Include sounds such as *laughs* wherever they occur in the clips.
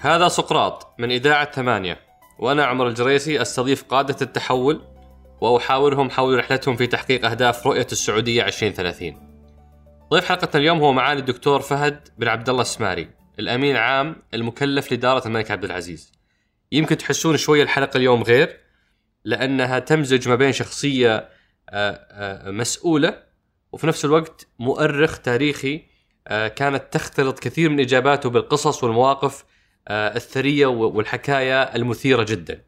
هذا سقراط من إذاعة ثمانية وأنا عمر الجريسي أستضيف قادة التحول وأحاورهم حول رحلتهم في تحقيق أهداف رؤية السعودية 2030 ضيف حلقتنا اليوم هو معالي الدكتور فهد بن عبد الله السماري الأمين عام المكلف لإدارة الملك عبد العزيز. يمكن تحسون شوية الحلقة اليوم غير لأنها تمزج ما بين شخصية آه، آه، مسؤولة وفي نفس الوقت مؤرخ تاريخي آه، كانت تختلط كثير من إجاباته بالقصص والمواقف الثرية والحكاية المثيرة جدا.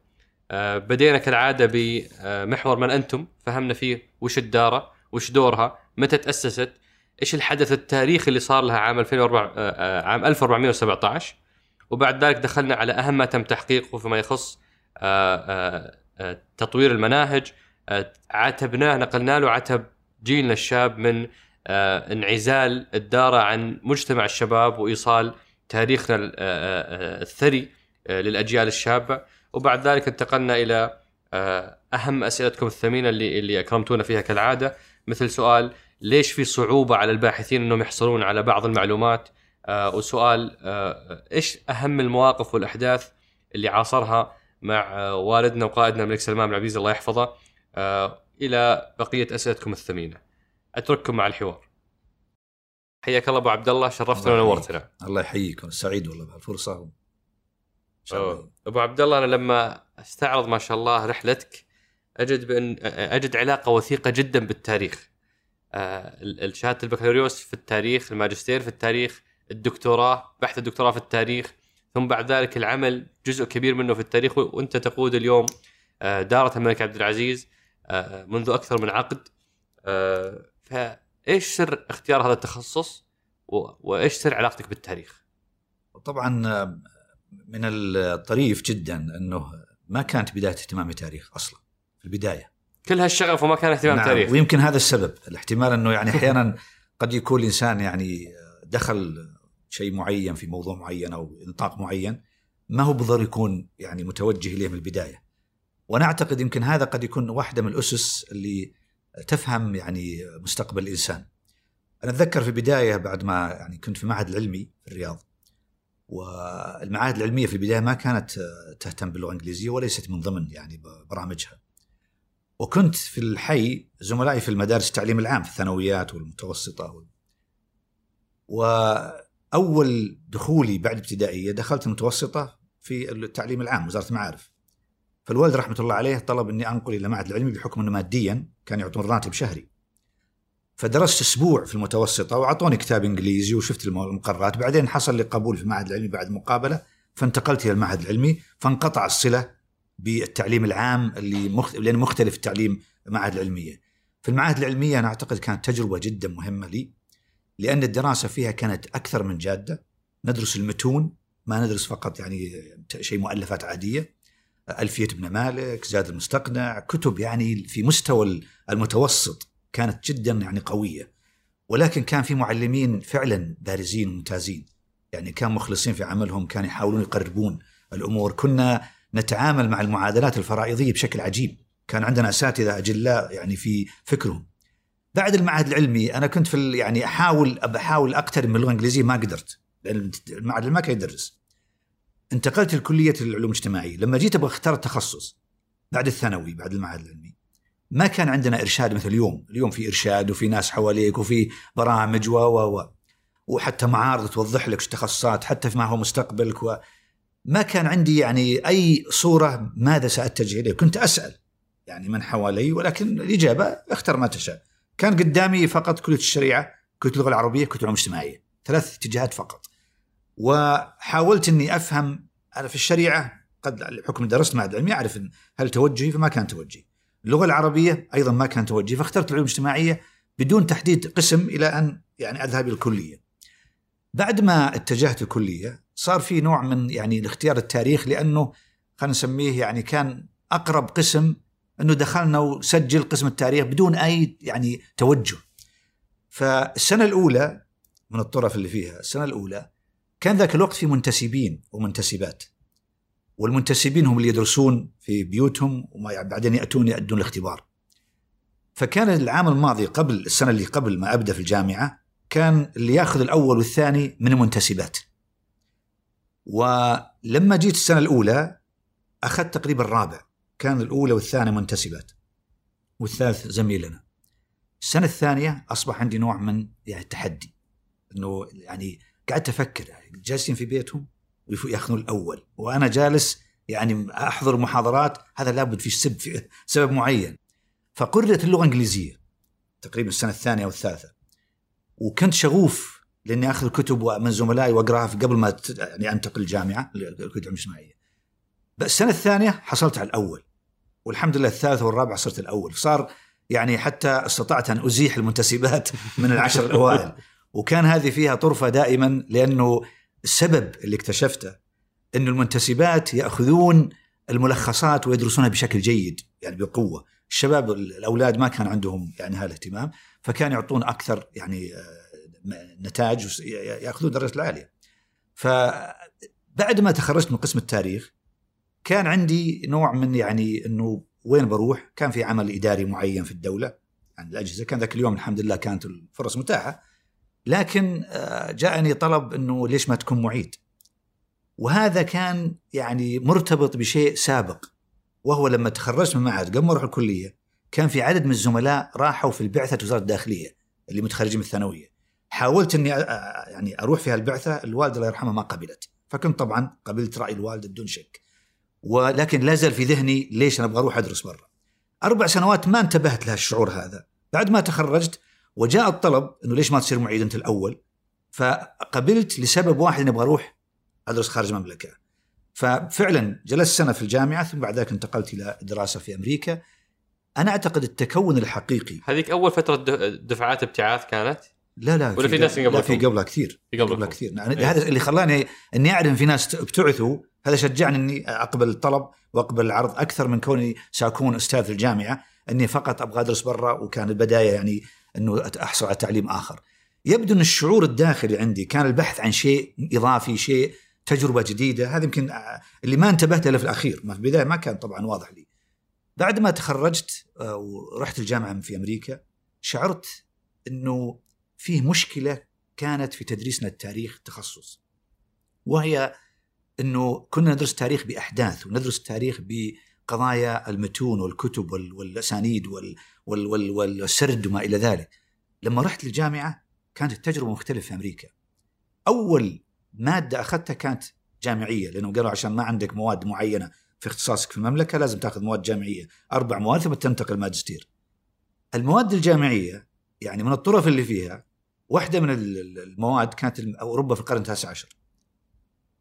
بدينا كالعادة بمحور من أنتم فهمنا فيه وش الدارة وش دورها متى تأسست إيش الحدث التاريخي اللي صار لها عام 2004 آه، عام 1417 وبعد ذلك دخلنا على أهم ما تم تحقيقه فيما يخص تطوير المناهج عاتبناه نقلنا له عتب جيلنا الشاب من انعزال الدارة عن مجتمع الشباب وإيصال تاريخنا آه، آه، الثري آه، للأجيال الشابة. وبعد ذلك انتقلنا إلى أهم أسئلتكم الثمينة اللي اللي أكرمتونا فيها كالعادة. مثل سؤال ليش في صعوبة على الباحثين إنهم يحصلون على بعض المعلومات؟ وسؤال إيش أهم المواقف والأحداث اللي عاصرها مع والدنا وقائدنا الملك سلمان بن العزيز الله يحفظه؟ إلى بقية أسئلتكم الثمينة. أترككم مع الحوار. حياك الله أبو عبد الله شرفتنا ونورتنا. الله يحييكم سعيد والله بهالفرصة. أبو عبد الله أنا لما أستعرض ما شاء الله رحلتك أجد بأن أجد علاقة وثيقة جدا بالتاريخ. آه، شهاده البكالوريوس في التاريخ الماجستير في التاريخ الدكتوراه بحث الدكتوراه في التاريخ ثم بعد ذلك العمل جزء كبير منه في التاريخ وأنت تقود اليوم آه، دارة الملك عبد العزيز. آه، منذ أكثر من عقد. ف إيش سر اختيار هذا التخصص؟ وإيش سر علاقتك بالتاريخ؟ طبعا من الطريف جدا أنه ما كانت بداية اهتمامي بالتاريخ أصلا في البداية. كل هالشغف وما كان اهتمام نعم تاريخ ويمكن هذا السبب. الاحتمال أنه يعني *laughs* أحيانا قد يكون الإنسان يعني دخل شيء معين في موضوع معين أو نطاق معين ما هو بالضروره يكون يعني متوجه إليه من البداية. وأنا أعتقد يمكن هذا قد يكون واحدة من الأسس اللي تفهم يعني مستقبل الإنسان. أنا أتذكر في البداية بعد ما يعني كنت في المعهد العلمي في الرياض والمعاهد العلمية في البداية ما كانت تهتم باللغة الإنجليزية وليست من ضمن يعني برامجها. وكنت في الحي زملائي في المدارس التعليم العام في الثانويات والمتوسطة وأول دخولي بعد ابتدائيه دخلت المتوسطة في التعليم العام وزارة المعارف. فالوالد رحمة الله عليه طلب إني أنقل إلى معهد العلمي بحكم إنه ماديا كان يعطون راتب شهري. فدرست أسبوع في المتوسطة وأعطوني كتاب إنجليزي وشفت المقررات بعدين حصل لي قبول في المعهد العلمي بعد مقابلة فانتقلت إلى المعهد العلمي فانقطع الصلة بالتعليم العام اللي مخت... لأن مختلف التعليم المعاهد العلمية. في المعاهد العلميه أنا أعتقد كانت تجربة جدا مهمة لي لأن الدراسة فيها كانت أكثر من جادة ندرس المتون ما ندرس فقط يعني شيء مؤلفات عادية ألفية ابن مالك زاد المستقنع كتب يعني في مستوى المتوسط كانت جدا يعني قوية. ولكن كان في معلمين فعلا بارزين وممتازين. يعني كان مخلصين في عملهم كانوا يحاولون يقربون الأمور. كنا نتعامل مع المعادلات الفرائضية بشكل عجيب. كان عندنا أساتذة أجلاء يعني في فكرهم. بعد المعهد العلمي أنا كنت في يعني أحاول أحاول أقترب من اللغة الإنجليزية ما قدرت. لأن المعهد ما كان يدرس. انتقلت لكلية العلوم الاجتماعية. لما جيت أبغى أختار التخصص بعد الثانوي بعد المعهد العلمي ما كان عندنا إرشاد مثل اليوم. اليوم في إرشاد وفي ناس حواليك وفي برامج و و و. وحتى معارض توضح لك التخصصات حتى في ما هو مستقبلك و. ما كان عندي يعني أي صورة ماذا سأتجه إليه. كنت أسأل يعني من حوالي ولكن الإجابة اختر ما تشاء. كان قدامي فقط كلية الشريعة كلية اللغة العربية كلية العلوم الاجتماعية. ثلاث اتجاهات فقط. وحاولت إني أفهم أنا في الشريعة قد بحكم درست معهد علمي اعرف هل توجهي فما كان توجهي. اللغة العربية أيضا ما كان توجهي فاخترت العلوم الاجتماعية بدون تحديد قسم إلى أن يعني أذهب الكلية. بعد ما اتجهت الكلية صار في نوع من يعني الاختيار التاريخ لأنه خلينا نسميه يعني كان أقرب قسم إنه دخلنا وسجل قسم التاريخ بدون أي يعني توجه. فالسنة الأولى من الطرف اللي فيها السنة الأولى كان ذاك الوقت في منتسبين ومنتسبات. والمنتسبين هم اللي يدرسون في بيوتهم وما بعدين يأتون يؤدون الاختبار. فكان العام الماضي قبل السنة اللي قبل ما أبدأ في الجامعة كان اللي يأخذ الأول والثاني من المنتسبات. ولما جيت السنة الأولى أخذت تقريبا الرابع. كان الأولى والثانية منتسبات. والثالث زميلنا. السنة الثانية أصبح عندي نوع من يعني التحدي. إنه يعني قعدت أفكر يعني جالسين في بيتهم وياخذون الأول. وأنا جالس يعني أحضر محاضرات هذا لابد في سبب في سبب معين. فقررت اللغة الإنجليزية تقريبا السنة الثانية أو الثالثة. وكنت شغوف لأني أخذ كتب من زملائي وأقراها قبل ما يعني أنتقل الجامعة الكتب الإجتماعية. بس السنة الثانية حصلت على الأول. والحمد لله الثالثة والرابعة صرت الأول. صار يعني حتى استطعت أن أزيح المنتسبات من العشر الأوائل. *laughs* وكان هذه فيها طرفة دائما لأنه السبب اللي اكتشفته انه المنتسبات يأخذون الملخصات ويدرسونها بشكل جيد يعني بقوة. الشباب الأولاد ما كان عندهم يعني هذا الاهتمام فكان يعطون أكثر يعني آه، نتائج ياخذون درجات العالية. فبعد ما تخرجت من قسم التاريخ كان عندي نوع من يعني أنه وين بروح؟ كان في عمل إداري معين في الدولة عن الأجهزة. كان ذاك اليوم الحمد لله كانت الفرص متاحة. لكن آه، جاءني طلب إنه ليش ما تكون معيد؟ وهذا كان يعني مرتبط بشيء سابق وهو لما تخرجت من المعهد قبل ما أروح الكلية كان في عدد من الزملاء راحوا في البعثة وزارة الداخلية اللي متخرجين من الثانوية. حاولت إني يعني أروح في هالبعثة الوالدة الله يرحمها ما قبلت. فكنت طبعا قبلت رأي الوالده بدون شك. ولكن لا زال في ذهني ليش أنا أبغى أروح أدرس برا. أربع سنوات ما انتبهت لهالشعور هذا. بعد ما تخرجت وجاء الطلب إنه ليش ما تصير معيد أنت الأول؟ فقبلت لسبب واحد إني أبغى أروح أدرس خارج المملكة. ففعلا جلست سنة في الجامعة ثم بعد ذلك انتقلت إلى دراسة في أمريكا. أنا أعتقد التكون الحقيقي. هذيك أول فترة دفعات ابتعاث كانت؟ لا لا ولا في ناس قبل في قبلها كثير. في قبلها كثير. يعني هذا اللي خلاني إني أعرف في ناس ابتعثوا هذا شجعني إني أقبل الطلب وأقبل العرض أكثر من كوني سأكون أستاذ في الجامعة. إني فقط أبغى أدرس برا وكان البدايه يعني إنه أحصل على تعليم آخر. يبدو إن الشعور الداخلي عندي كان البحث عن شيء إضافي شيء تجربة جديدة. هذا يمكن اللي ما انتبهت له في الأخير. ما في البداية ما كان طبعا واضح لي. بعد ما تخرجت آه، ورحت الجامعة في أمريكا شعرت إنه فيه مشكلة كانت في تدريسنا التاريخ تخصص. وهي إنه كنا ندرس تاريخ بأحداث وندرس التاريخ بقضايا المتون والكتب والأسانيد والسرد وما إلى ذلك. لما رحت للجامعة كانت التجربة مختلفة في أمريكا. أول مادة أخذتها كانت جامعية لأنهم قالوا عشان ما عندك مواد معينة في اختصاصك في المملكة لازم تاخذ مواد جامعية. أربع مواد ثم تنتقل ماجستير المواد الجامعية يعني من الطرف اللي فيها واحدة من المواد كانت أوروبا في القرن التاسع عشر.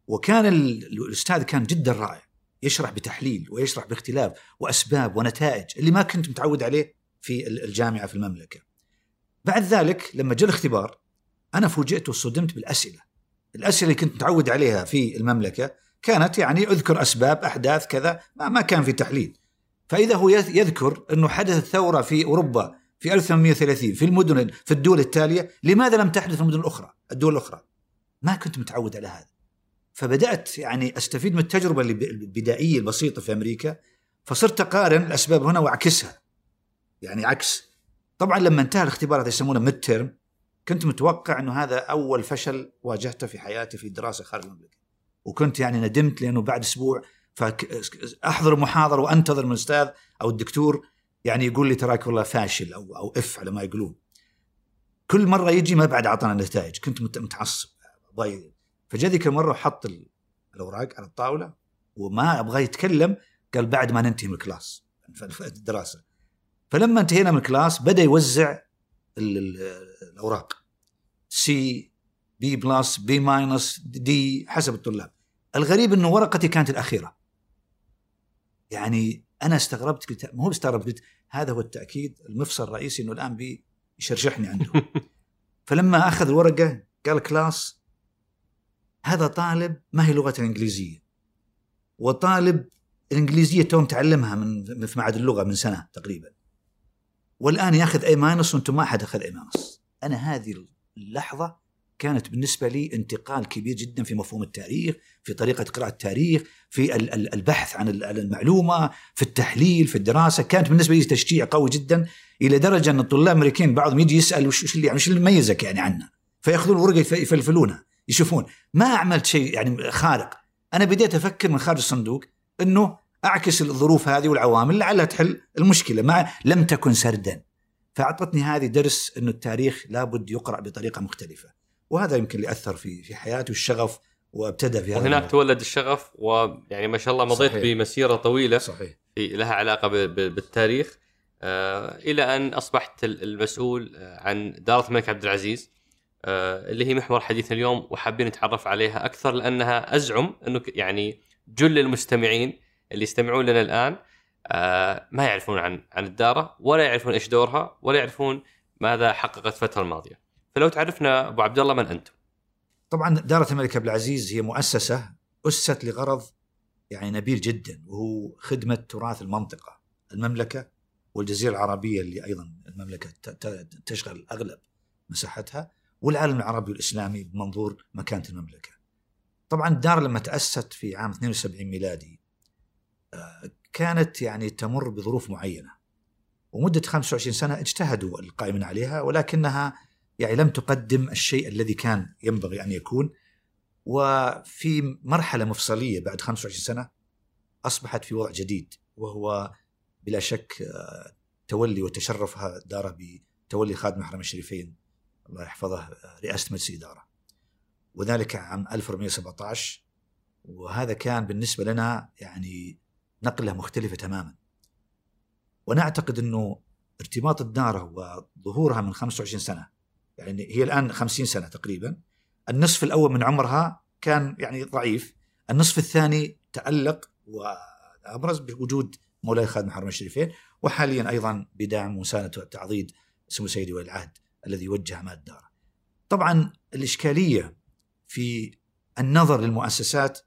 وكان الأستاذ كان جدا رائع يشرح بتحليل ويشرح باختلاف وأسباب ونتائج اللي ما كنت متعود عليه في الجامعة في المملكة. بعد ذلك لما جاء الاختبار أنا فوجئت وصدمت بالأسئلة. الأسئلة اللي كنت متعود عليها في المملكة كانت يعني أذكر أسباب أحداث كذا ما, ما كان في تحليل. فإذا هو يذكر أنه حدثت ثوره في أوروبا في 1830 في المدن في الدول التالية، لماذا لم تحدث في المدن الأخرى؟ الدول الأخرى. ما كنت متعود على هذا. فبدأت يعني أستفيد من التجربة البدائية البسيطة في أمريكا فصرت أقارن الأسباب هنا وأعكسها. يعني عكس. طبعا لما انتهى الاختبار هذا يسمونه midterm كنت متوقع إنه هذا أول فشل واجهته في حياتي في الدراسه خارج المملكة. وكنت يعني ندمت لأنه بعد أسبوع فاحضر محاضرة وأنتظر من الاستاذ أو الدكتور يعني يقول لي تراك والله فاشل أو أو F على ما يقولون. كل مرة يجي ما بعد أعطانا نتائج، كنت متعصب فجاء ذيك المره وحط الأوراق على الطاولة وما أبغى يتكلم قال بعد ما ننتهي من ال class الدراسة. فلما انتهينا من ال class بدأ يوزع الأوراق. C B plus B minus D حسب الطلاب. الغريب إنه ورقتي كانت الأخيرة. يعني أنا استغربت قلت مو استغربت قلت هذا هو التأكيد المفصل الرئيسي إنه الآن بيشرشحني عندهم *laughs* فلما أخذ الورقة قال class هذا طالب ما هي لغته الإنجليزية. وطالب الإنجليزية تو متعلمها من في معهد اللغة من سنة تقريبا. والآن ياخذ A minus وأنتم ما حد أخذ A minus أنا هذه اللحظة كانت بالنسبة لي انتقال كبير جدا في مفهوم التاريخ، في طريقة قراءة التاريخ، في البحث عن المعلومة، في التحليل، في الدراسة، كانت بالنسبة لي تشجيع قوي جدا إلى درجة أن الطلاب الأمريكيين بعضهم يجي يسأل وش اللي يعني وش اللي يميزك يعني عنا؟ فيأخذون الورقه يفلفلونها، يشوفون. ما عملت شيء يعني خارق، أنا بديت أفكر من خارج الصندوق إنه أعكس الظروف هذه والعوامل لعلها تحل المشكلة ما لم تكن سردا. فأعطتني هذه درس إنه التاريخ لابد يقرأ بطريقة مختلفة. وهذا يمكن اللي أثر في في حياتي والشغف وابتدى في هذا وهناك تولد الشغف ويعني ما شاء الله مضيت صحيح. بمسيرة طويلة صحيح. لها علاقة بالتاريخ. آه إلى أن أصبحت المسؤول عن داره الملك عبد العزيز آه اللي هي محور حديثنا اليوم وحابين نتعرف عليها أكثر لأنها أزعم إنه يعني جل المستمعين اللي يستمعون لنا الآن آه ما يعرفون عن عن الدارة ولا يعرفون إيش دورها ولا يعرفون ماذا حققت الفترة الماضية. فلو تعرفنا أبو عبد الله من أنتم؟ طبعا دارة الملك عبد العزيز هي مؤسسة أسست لغرض يعني نبيل جدا وهو خدمة تراث المنطقة المملكة والجزيرة العربية اللي أيضا المملكة تشغل أغلب مساحتها والعالم العربي والإسلامي بمنظور مكانة المملكة. طبعا الدار لما تأسست في عام 72 ميلادي كانت يعني تمر بظروف معينة. ومدة 25 سنة اجتهدوا القائمين عليها ولكنها يعني لم تقدم الشيء الذي كان ينبغي أن يكون. وفي مرحلة مفصلية بعد 25 سنة أصبحت في وضع جديد وهو بلا شك آه، تولي وتشرفها دار بتولي خادم الحرمين الشريفين. الله يحفظه آه، رئاسة مجلس الإدارة. وذلك عام 1417 وهذا كان بالنسبة لنا يعني نقلة مختلفة تماما ونعتقد إنه ارتباط الدارة وظهورها من 25 سنة يعني هي الآن 50 سنة تقريبا النصف الأول من عمرها كان يعني ضعيف النصف الثاني تألق وأبرز بوجود مولاي خادم الحرمين الشريفين وحاليا أيضا بدعم ومسانده وتعضيد سمو سيدي ولي العهد الذي وجه امال الدار. طبعا الإشكالية في النظر للمؤسسات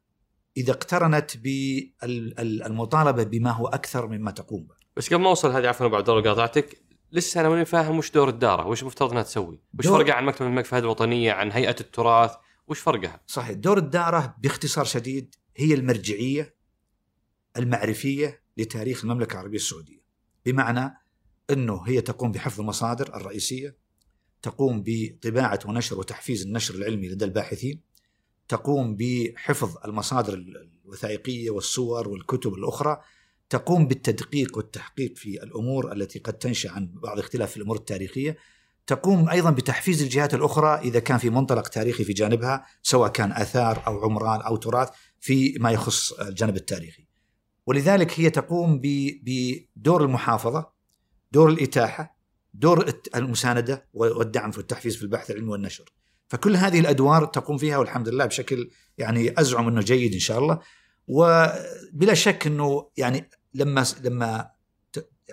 إذا اقترنت بالمطالبه بما هو أكثر مما تقوم به. بس قبل ما أوصل هذه عفوا أبو عبد الله قاطعتك لسه أنا ماني فاهم وش دور الدارة، وش المفترض إنها تسوي؟ وش فرقها عن مكتب الملك فهد الوطنية، عن هيئة التراث، وش فرقها؟ صحيح، دور الدارة باختصار شديد هي المرجعية المعرفية لتاريخ المملكة العربية السعودية. بمعنى إنه هي تقوم بحفظ المصادر الرئيسية، تقوم بطباعة ونشر وتحفيز النشر العلمي لدى الباحثين، تقوم بحفظ المصادر الوثائقية والصور والكتب الأخرى تقوم بالتدقيق والتحقيق في الأمور التي قد تنشأ عن بعض اختلاف في الأمور التاريخية تقوم أيضا بتحفيز الجهات الأخرى إذا كان في منطلق تاريخي في جانبها سواء كان آثار أو عمران أو تراث في ما يخص الجانب التاريخي. ولذلك هي تقوم بدور المحافظة، دور الإتاحة، دور المساندة والدعم في التحفيز في البحث العلمي والنشر. فكل هذه الأدوار تقوم فيها والحمد لله بشكل يعني أزعم إنه جيد إن شاء الله. وبلا شك إنه يعني لما لما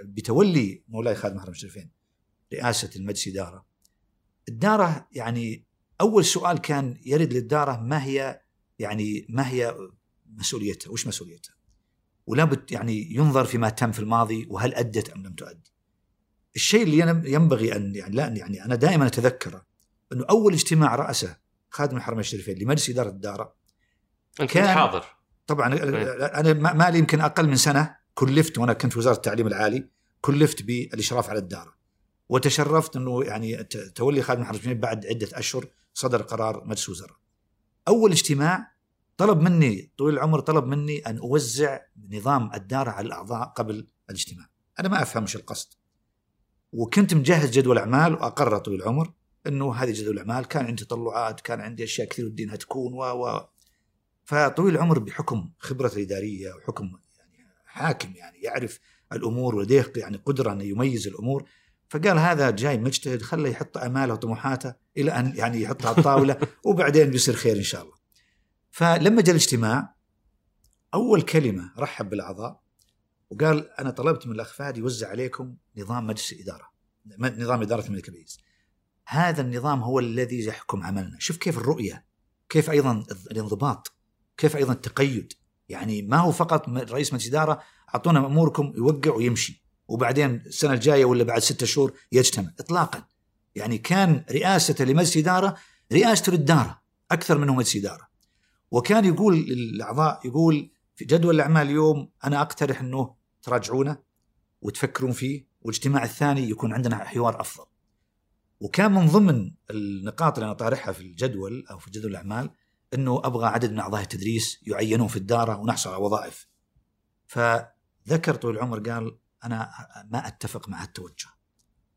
بتولي مولاي خادم الحرمين الشريفين رئاسة المجلس إدارة الدارة يعني أول سؤال كان يرد للدارة ما هي يعني ما هي مسؤوليتها؟ وش مسؤوليتها؟ ولا يعني ينظر فيما تم في الماضي وهل أدت أم لم تؤد. الشيء اللي ينبغي أن يعني لا يعني أنا دائما أتذكره إنه أول اجتماع رأسه خادم الحرمين الشريفين لمجلس إدارة الدارة أنت كان حاضر طبعا أنا ما لي يمكن أقل من سنة كلفت وأنا كنت في وزارة التعليم العالي كلفت بالإشراف على الدارة وتشرفت إنه يعني تولي خادم الحرمين بعد عدة أشهر صدر قرار مجلس وزراء. أول اجتماع طلب مني طويل العمر طلب مني أن أوزع نظام الدارة على الأعضاء قبل الاجتماع. أنا ما افهم القصد. وكنت مجهز جدول أعمال واقر طويل العمر إنه هذه جدول الأعمال. كان عندي تطلعات كان عندي أشياء كثير ودي إنها تكون و و. فطويل العمر بحكم خبرته الإدارية وحكم يعني حاكم يعني يعرف الأمور ولديه يعني قدرة إنه يميز الأمور. فقال هذا جاي مجتهد خله يحط أماله وطموحاته إلى أن يعني يحطها على الطاولة *laughs* وبعدين بيصير خير إن شاء الله. فلما جاء الاجتماع أول كلمة رحب بالأعضاء وقال أنا طلبت من الأخ فهد يوزع عليكم نظام مجلس الاداره نظام إدارة الملك العزيز هذا النظام هو الذي يحكم عملنا. شوف كيف الرؤية كيف أيضا الانضباط كيف أيضا التقيد. يعني ما هو فقط رئيس مجلس إدارة أعطونا أموركم يوقع ويمشي وبعدين السنة الجاية ولا بعد ستة شهور يجتمع إطلاقا. يعني كان رئاسة لمجلس إدارة رئاسته للداره أكثر منه مجلس إدارة. وكان يقول للاعضاء يقول في جدول الأعمال اليوم أنا أقترح إنه تراجعونه وتفكرون فيه والاجتماع الثاني يكون عندنا حوار أفضل. وكان من ضمن النقاط اللي أنا طارحها في الجدول أو في جدول الأعمال إنه أبغى عدد من أعضاء التدريس يعينون في الدارة ونحصل على وظائف. فذكر طويل العمر قال أنا ما أتفق مع التوجه.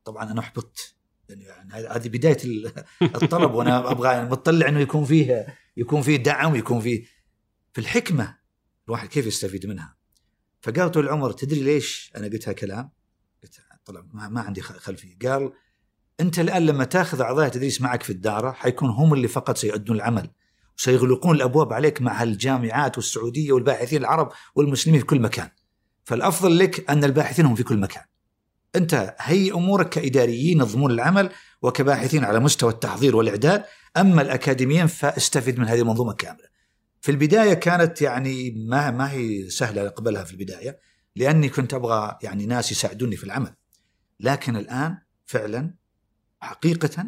طبعا أنا أحبطت يعني هذه بداية *laughs* الطلب وأنا أبغى يعني مطلع إنه يكون فيه يكون فيه دعم ويكون فيه في الحكمة الواحد كيف يستفيد منها. فقال طول العمر تدري ليش أنا قلت هالكلام؟ قلت طلع ما, ما عندي خلفية، قال أنت الآن لما تأخذ أعضاء تدريس معك في الدارة حيكون هم اللي فقط سيؤدون العمل وسيغلقون الأبواب عليك مع الجامعات والسعودية والباحثين العرب والمسلمين في كل مكان. فالأفضل لك أن الباحثين هم في كل مكان. أنت هي أمورك كإداريين ينظمون العمل وكباحثين على مستوى التحضير والإعداد، أما الأكاديميين فاستفد من هذه المنظومة كاملة. في البداية كانت يعني ما ما هي سهلة أقبلها في البداية لأني كنت أبغى يعني ناس يساعدوني في العمل. لكن الآن فعلا حقيقة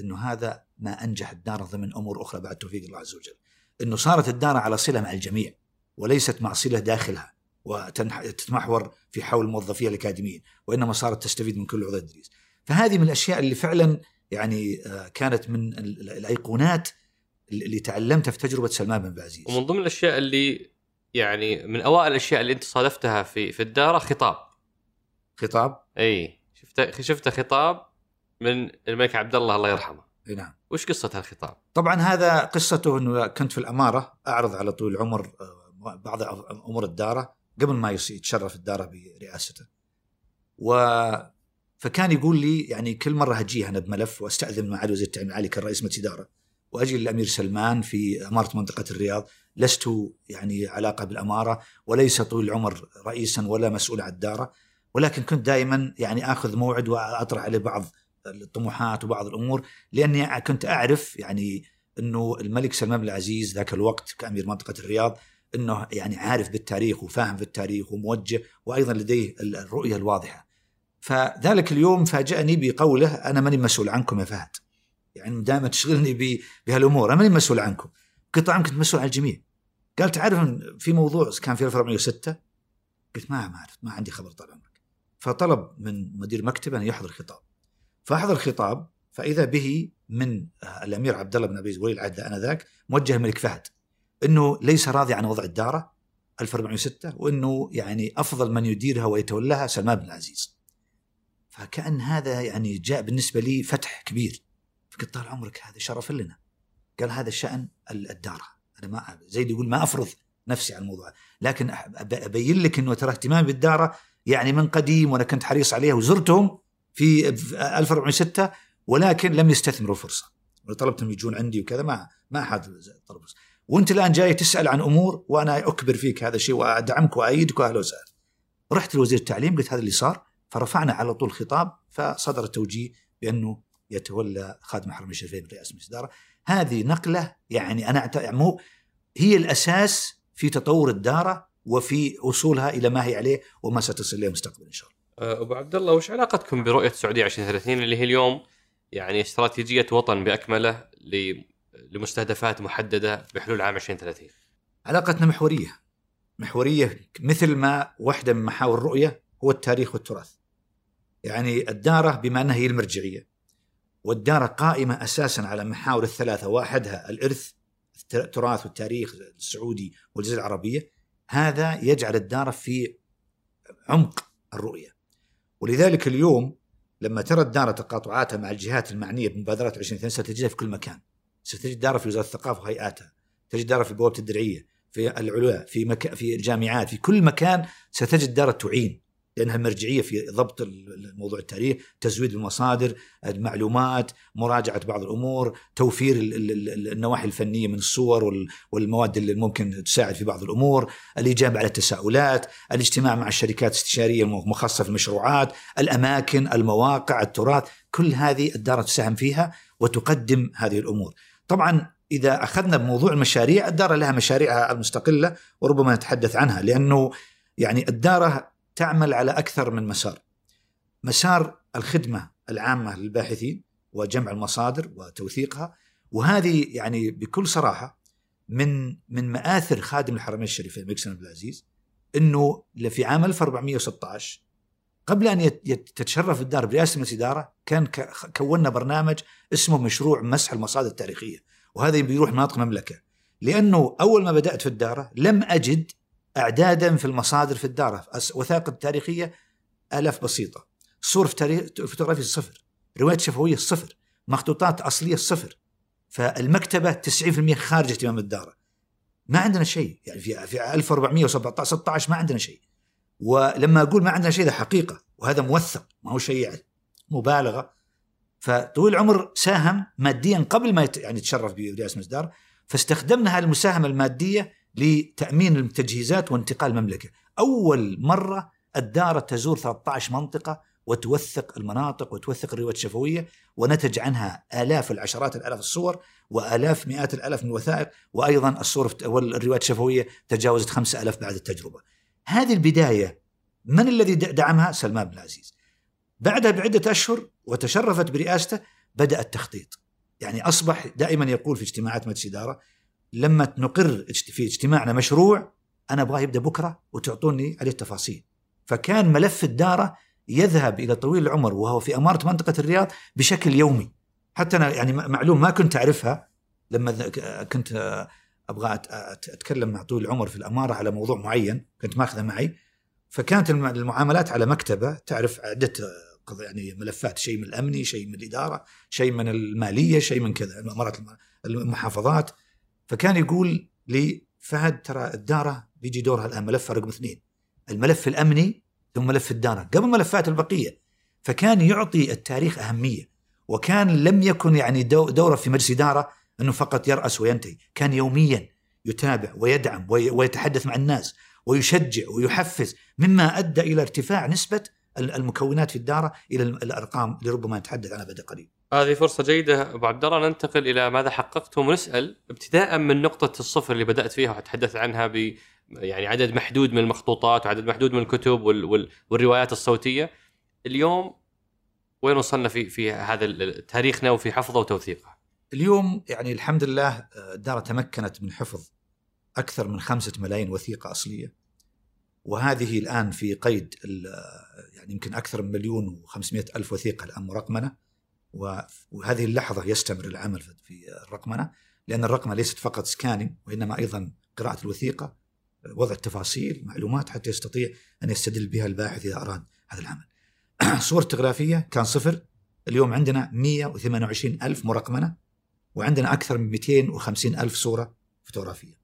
إنه هذا ما أنجح الدار ضمن أمور أخرى بعد توفيق الله عز وجل. إنه صارت الدار على صلة مع الجميع وليست مع صلة داخلها وتتمحور في حول موظفيها الاكاديميين وإنما صارت تستفيد من كل عضو تدريس. فهذه من الأشياء اللي فعلا يعني كانت من الأيقونات اللي تعلمتها في تجربة سلمان بن عبد العزيز. ومن ضمن الأشياء اللي يعني من أوائل الأشياء اللي أنت صادفتها في في الداره خطاب. خطاب؟ اي شفت شفت خطاب من الملك عبد الله الله يرحمه. إي نعم. وش قصة هالخطاب؟ طبعا هذا قصته إنه كنت في الأمارة أعرض على طول العمر بعض أمور الدارة قبل ما يتشرف الدارة برئاسته. و فكان يقول لي يعني كل مرة هجيه أنا بملف وأستأذن معالي وزير التعليم العالي كان رئيس مجلس إدارة وأجي للأمير سلمان في إمارة منطقة الرياض لست يعني علاقة بالأمارة وليس طويل العمر رئيسا ولا مسؤول عن الدارة ولكن كنت دائما يعني آخذ موعد وأطرح عليه بعض الطموحات وبعض الأمور لأني كنت أعرف يعني إنه الملك سلمان بن العزيز ذاك الوقت كأمير منطقة الرياض إنه يعني عارف بالتاريخ وفاهم في التاريخ وموجه وأيضا لديه الرؤية الواضحة. فذلك اليوم فاجأني بقوله أنا ماني مسؤول عنكم يا فهد. يعني دائما تشغلني بهالأمور أنا ماني مسؤول عنكم. قلت طبعا كنت مسؤول عن الجميع. قال تعرف في موضوع كان في 1406 قلت ما ما أعرف ما عندي خبر طال عمرك. فطلب من مدير مكتبه أن يحضر خطاب. فاحضر خطاب فإذا به من الأمير عبد الله بن أبي ولي العهد آنذاك موجه الملك فهد إنه ليس راضي عن وضع الدارة 1406 وإنه يعني أفضل من يديرها ويتولاها سلمان بن العزيز. فكأن هذا يعني جاء بالنسبة لي فتح كبير. فقلت طال عمرك هذا شرف لنا. قال هذا شأن الدارة أنا ما زي يقول ما أفرض نفسي على الموضوع لكن أبين لك إنه ترى اهتمامي بالدارة يعني من قديم وأنا كنت حريص عليها وزرتهم في 1406 ولكن لم يستثمروا الفرصه. طلبتهم يجون عندي وكذا ما ما احد طلب وانت الآن جاي تسأل عن أمور وأنا أكبر فيك هذا الشيء وأدعمك وايدك وأهلا وسهلا. رحت لوزير التعليم قلت هذا اللي صار فرفعنا على طول خطاب فصدر التوجيه بأنه يتولى خادم حرم الشريفين رئاسه مجلس الاداره. هذه نقلة يعني أنا مو هي الأساس في تطور الدارة وفي وصولها إلى ما هي عليه وما ستصل إليه مستقبلا إن شاء الله. أبو عبد الله وش علاقتكم برؤية السعودية 2030 اللي هي اليوم يعني استراتيجية وطن بأكمله لمستهدفات محددة بحلول عام 2030 علاقتنا محورية. محورية مثل ما واحدة من محاور الرؤية هو التاريخ والتراث. يعني الدارة بما أنها هي المرجعية والدارة قائمة أساسا على محاور الثلاثة واحدها الإرث التراث والتاريخ السعودي والجزيرة العربية. هذا يجعل الدارة في عمق الرؤية. ولذلك اليوم لما ترى الدارة تقاطعاتها مع الجهات المعنية بمبادرات 2030 ستجدها في كل مكان. ستجد دارة في وزارة الثقافة وهيئاتها تجد دارة في بوابة الدرعية في العلا في مك... في الجامعات في كل مكان ستجد دارة تعين. لأنها مرجعية في ضبط الموضوع التاريخ، تزويد المصادر، المعلومات، مراجعة بعض الأمور، توفير النواحي الفنية من الصور والمواد اللي ممكن تساعد في بعض الأمور، الاجابه على التساؤلات، الاجتماع مع الشركات الاستشاريه المخصصه في المشروعات، الأماكن، المواقع، التراث، كل هذه الدار تساهم فيها وتقدم هذه الأمور. طبعا إذا أخذنا بموضوع المشاريع، الدار لها مشاريعها المستقلة وربما نتحدث عنها لأنه يعني الدارة تعمل على أكثر من مسار. مسار الخدمة العامة للباحثين وجمع المصادر وتوثيقها وهذه يعني بكل صراحة من من مآثر خادم الحرمين الشريفين الملك سلمان بن العزيز إنه في عام 1416 قبل أن تتشرف الدار برئاسة مجلس الاداره كان كونا برنامج اسمه مشروع مسح المصادر التاريخية وهذا بيروح مناطق المملكه لأنه أول ما بدأت في الدارة لم أجد إعدادا في المصادر في الدارة. وثائق تاريخية آلاف بسيطة. صور في تاريخ فوتوغرافيا صفر. روايات شفوية صفر. مخطوطات أصلية صفر. فالمكتبة 90% خارج اهتمام الدارة. ما عندنا شيء. يعني في في 1417 16 ما عندنا شيء. ولما أقول ما عندنا شيء ده حقيقة. وهذا موثق. ما هو شيء يعني مبالغة. فطويل العمر ساهم ماديا قبل ما يعني يتشرف برئاسة مصدار فاستخدمنا هذه المساهمة المادية لتأمين التجهيزات وانتقال المملكة أول مرة الدار تزور 13 منطقة وتوثق المناطق وتوثق الروايات الشفوية ونتج عنها آلاف العشرات الألاف الصور وآلاف مئات الألاف من الوثائق وأيضا الصور والروايات الشفوية تجاوزت 5000 بعد التجربة. هذه البداية من الذي دعمها؟ سلمان بن العزيز. بعدها بعدة أشهر وتشرفت برئاسته بدأ التخطيط. يعني أصبح دائما يقول في اجتماعات مجلس إدارة لما نقر في اجتماعنا مشروع أنا أبغاه يبدأ بكرة وتعطوني عليه التفاصيل. فكان ملف الدارة يذهب إلى طويل العمر وهو في أمارة منطقة الرياض بشكل يومي. حتى أنا يعني معلوم ما كنت أعرفها لما كنت أبغى أتكلم مع طويل العمر في الأمارة على موضوع معين كنت ماخذه معي. فكانت المعاملات على مكتبة تعرف عدة يعني ملفات شيء من الامني شيء من الإدارة شيء من المالية شيء من كذا الامارات المحافظات. فكان يقول لي فهد ترى الدارة بيجي دورها الآن ملف رقم اثنين. الملف الأمني ثم ملف الدارة. قبل ملفات البقية فكان يعطي التاريخ أهمية. وكان لم يكن يعني دورة في مجلس إدارة أنه فقط يرأس وينتهي. كان يوميا يتابع ويدعم ويتحدث مع الناس ويشجع ويحفز مما أدى إلى ارتفاع نسبة المكونات في الدارة إلى الأرقام اللي ربما نتحدث عنها بعد قليل. هذه فرصة جيدة. أبو عبد الله ننتقل إلى ماذا حققتم ونسأل ابتداء من نقطة الصفر اللي بدأت فيها وتحدثت عنها ب يعني عدد محدود من المخطوطات وعدد محدود من الكتب وال وال والروايات الصوتية. اليوم وين وصلنا في في هذا تاريخنا وفي حفظه وتوثيقه؟ اليوم يعني الحمد لله الدار تمكنت من حفظ أكثر من خمسة ملايين وثيقة أصلية. وهذه الآن في قيد يعني يمكن أكثر من مليون و500 ألف وثيقة الآن مرقمنة. وهذه اللحظة يستمر العمل في الرقمنة لأن الرقمنة ليست فقط سكاننج وإنما أيضا قراءة الوثيقة وضع التفاصيل معلومات حتى يستطيع أن يستدل بها الباحث إذا أراد هذا العمل. *clears throat* صور تغرافية كان صفر. اليوم عندنا 128 ألف مرقمنة وعندنا أكثر من 250 ألف صورة فوتوغرافية.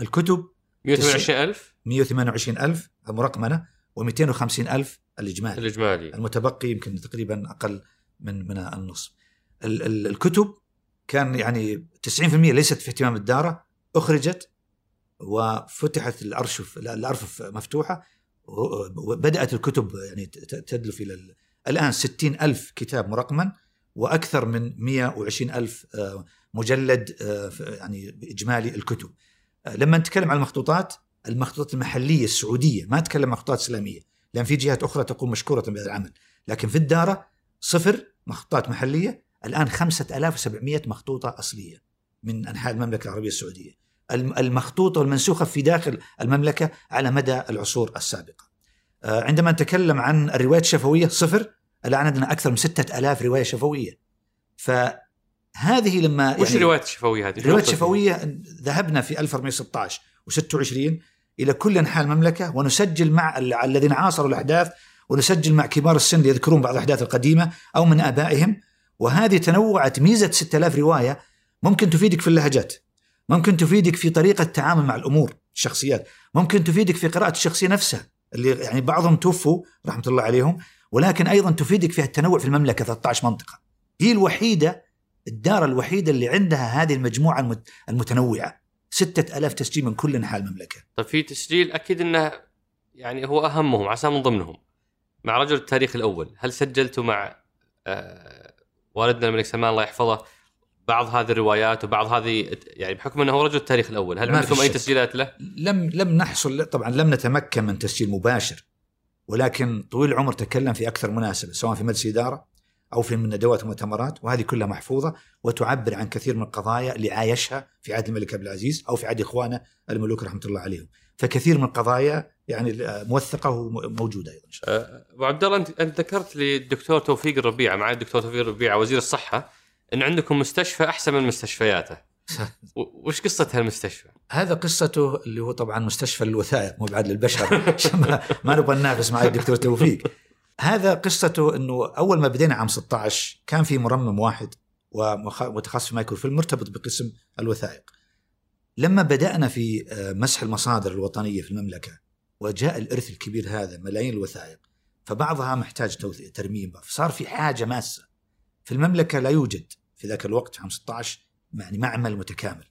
الكتب 128 ألف؟ 128 ألف مرقمنة و250 ألف الإجمالي. الإجمالي. المتبقي يمكن تقريبا أقل من من النصف الكتب كان يعني 90% ليست في اهتمام الدارة أخرجت وفتحت الأرفف الأرفف مفتوحة وبدات الكتب يعني تدلف إلى الآن 60 ألف كتاب مرقما وأكثر من 120 ألف آه، مجلد آه، يعني إجمالي الكتب. آه، لما نتكلم عن المخطوطات المخطوطات المحلية السعودية ما أتكلم مخطوطات إسلامية لأن في جهات أخرى تقوم مشكورة بهذا العمل لكن في الدارة صفر مخطوطات محلية. الآن 5700 مخطوطة أصلية من أنحاء المملكة العربية السعودية. المخطوطة والمنسوخة في داخل المملكة على مدى العصور السابقة. آه، عندما نتكلم عن الروايات الشفوية صفر. الآن عندنا أكثر من ستة ألاف رواية شفوية. فهذه لما وش يعني الروايات الشفوية هذه؟ الروايات الشفوية ذهبنا في 1416 و26 إلى كل أنحاء المملكة ونسجل مع الذين عاصروا الأحداث ونسجل مع كبار السن يذكرون بعض الأحداث القديمة أو من آبائهم. وهذه تنوعت ميزة 6000 رواية ممكن تفيدك في اللهجات ممكن تفيدك في طريقة التعامل مع الأمور الشخصيات ممكن تفيدك في قراءة الشخصية نفسها اللي يعني بعضهم توفوا رحمة الله عليهم ولكن أيضا تفيدك في التنوع في المملكة 13 منطقة. هي الوحيدة الدار الوحيدة اللي عندها هذه المجموعة المتنوعة. ستة ألاف تسجيل من كل أنحاء المملكة. طيب في تسجيل أكيد أنه يعني هو أهمهم عسى من ضمنهم. مع رجل التاريخ الأول. هل سجلتوا مع آه والدنا الملك سلمان الله يحفظه بعض هذه الروايات وبعض هذه يعني بحكم أنه هو رجل التاريخ الأول هل عندكم أي تسجيلات له؟ لم لم نحصل طبعا لم نتمكن من تسجيل مباشر ولكن طويل العمر تكلم في أكثر مناسبة سواء في مجلس إدارة أو في من ندوات ومؤتمرات وهذه كلها محفوظة وتعبر عن كثير من القضايا اللي عايشها في عهد الملك عبد العزيز أو في عهد إخوانه الملوك رحمة الله عليهم. فكثير من القضايا يعني موثقة وموجودة أيضا أه، أبو عبد الله انت أنت ذكرت للدكتور توفيق الربيعه معي الدكتور توفيق الربيعه وزير الصحة إن عندكم مستشفى أحسن من مستشفياته. *laughs* وش قصة هالمستشفى؟ هذا قصته اللي هو طبعا مستشفى الوثائق مو بعد للبشر *laughs* ما, ما نبغى ننافس مع الدكتور توفيق. هذا قصته إنه أول ما بدينا عام 16 كان في مرمم واحد ومتخصص في مايكروفيلم مرتبط بقسم الوثائق. لما بدأنا في آه، مسح المصادر الوطنية في المملكة وجاء الإرث الكبير هذا ملايين الوثائق. فبعضها محتاج ترميم. فصار في حاجة ماسة. في المملكة لا يوجد في ذاك الوقت عام 16 يعني معمل متكامل.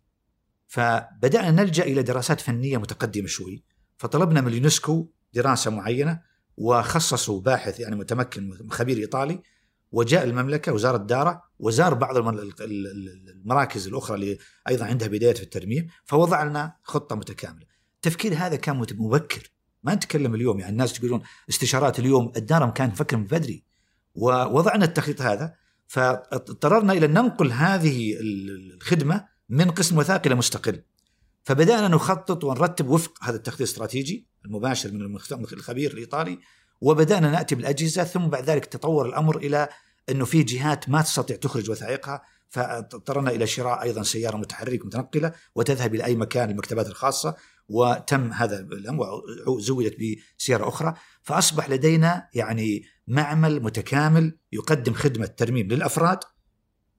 فبدأنا نلجأ إلى دراسات فنية متقدمة شوي. فطلبنا من اليونسكو دراسة معينة وخصصوا باحث يعني متمكن خبير إيطالي. وجاء المملكة وزار الدارة وزار بعض المراكز الأخرى اللي أيضا عندها بدايات في الترميم. فوضع لنا خطة متكاملة. التفكير هذا كان مبكر. ما نتكلم اليوم يعني الناس تقولون استشارات اليوم الدارم كان فكر من بدري ووضعنا التخطيط هذا فاضطررنا إلى ننقل هذه الخدمة من قسم وثائقي إلى مستقل. فبدأنا نخطط ونرتب وفق هذا التخطيط الاستراتيجي المباشر من الخبير الإيطالي وبدأنا نأتي بالأجهزة ثم بعد ذلك تطور الأمر إلى إنه في جهات ما تستطيع تخرج وثائقها فاضطرنا إلى شراء أيضا سيارة متحركة متنقلة وتذهب إلى أي مكان المكتبات الخاصة وتم هذا الأمر زودت بسيارة أخرى فأصبح لدينا يعني معمل متكامل يقدم خدمة ترميم للأفراد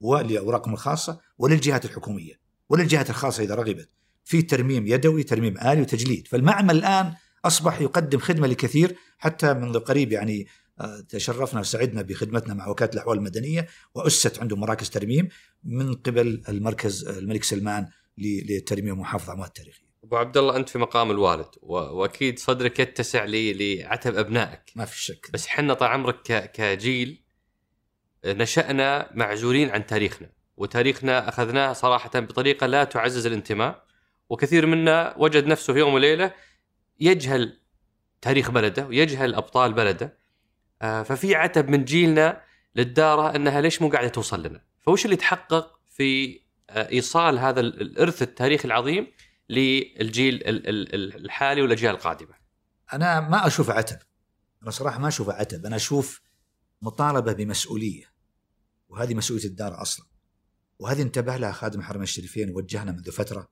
ولأوراقهم الخاصة وللجهات الحكومية وللجهات الخاصة إذا رغبت في ترميم يدوي ترميم آلي وتجليد فالمعمل الآن أصبح يقدم خدمة لكثير حتى منذ قريب يعني آه، تشرفنا وسعدنا بخدمتنا مع وكالة الأحوال المدنية وأسست عنده مراكز ترميم من قبل المركز الملك سلمان للترميم والمحافظه على الاموال التاريخية. أبو عبد الله أنت في مقام الوالد وأكيد صدرك يتسع لعتب أبنائك. ما في شك. بس حنا طال عمرك كجيل نشأنا معزولين عن تاريخنا وتاريخنا أخذناه صراحة بطريقة لا تعزز الانتماء وكثير منا وجد نفسه في يوم وليلة يجهل تاريخ بلده ويجهل أبطال بلده آه، ففي عتب من جيلنا للدارة أنها ليش مو قاعدة توصل لنا؟ فوش اللي تحقق في آه، إيصال هذا الإرث التاريخي العظيم للجيل الحالي والأجيال القادمة؟ أنا ما أشوف عتب. أنا صراحة ما أشوف عتب، أنا أشوف مطالبة بمسؤولية. وهذه مسؤولية الدار أصلا. وهذه انتبه لها خادم الحرمين الشريفين ووجهنا منذ فترة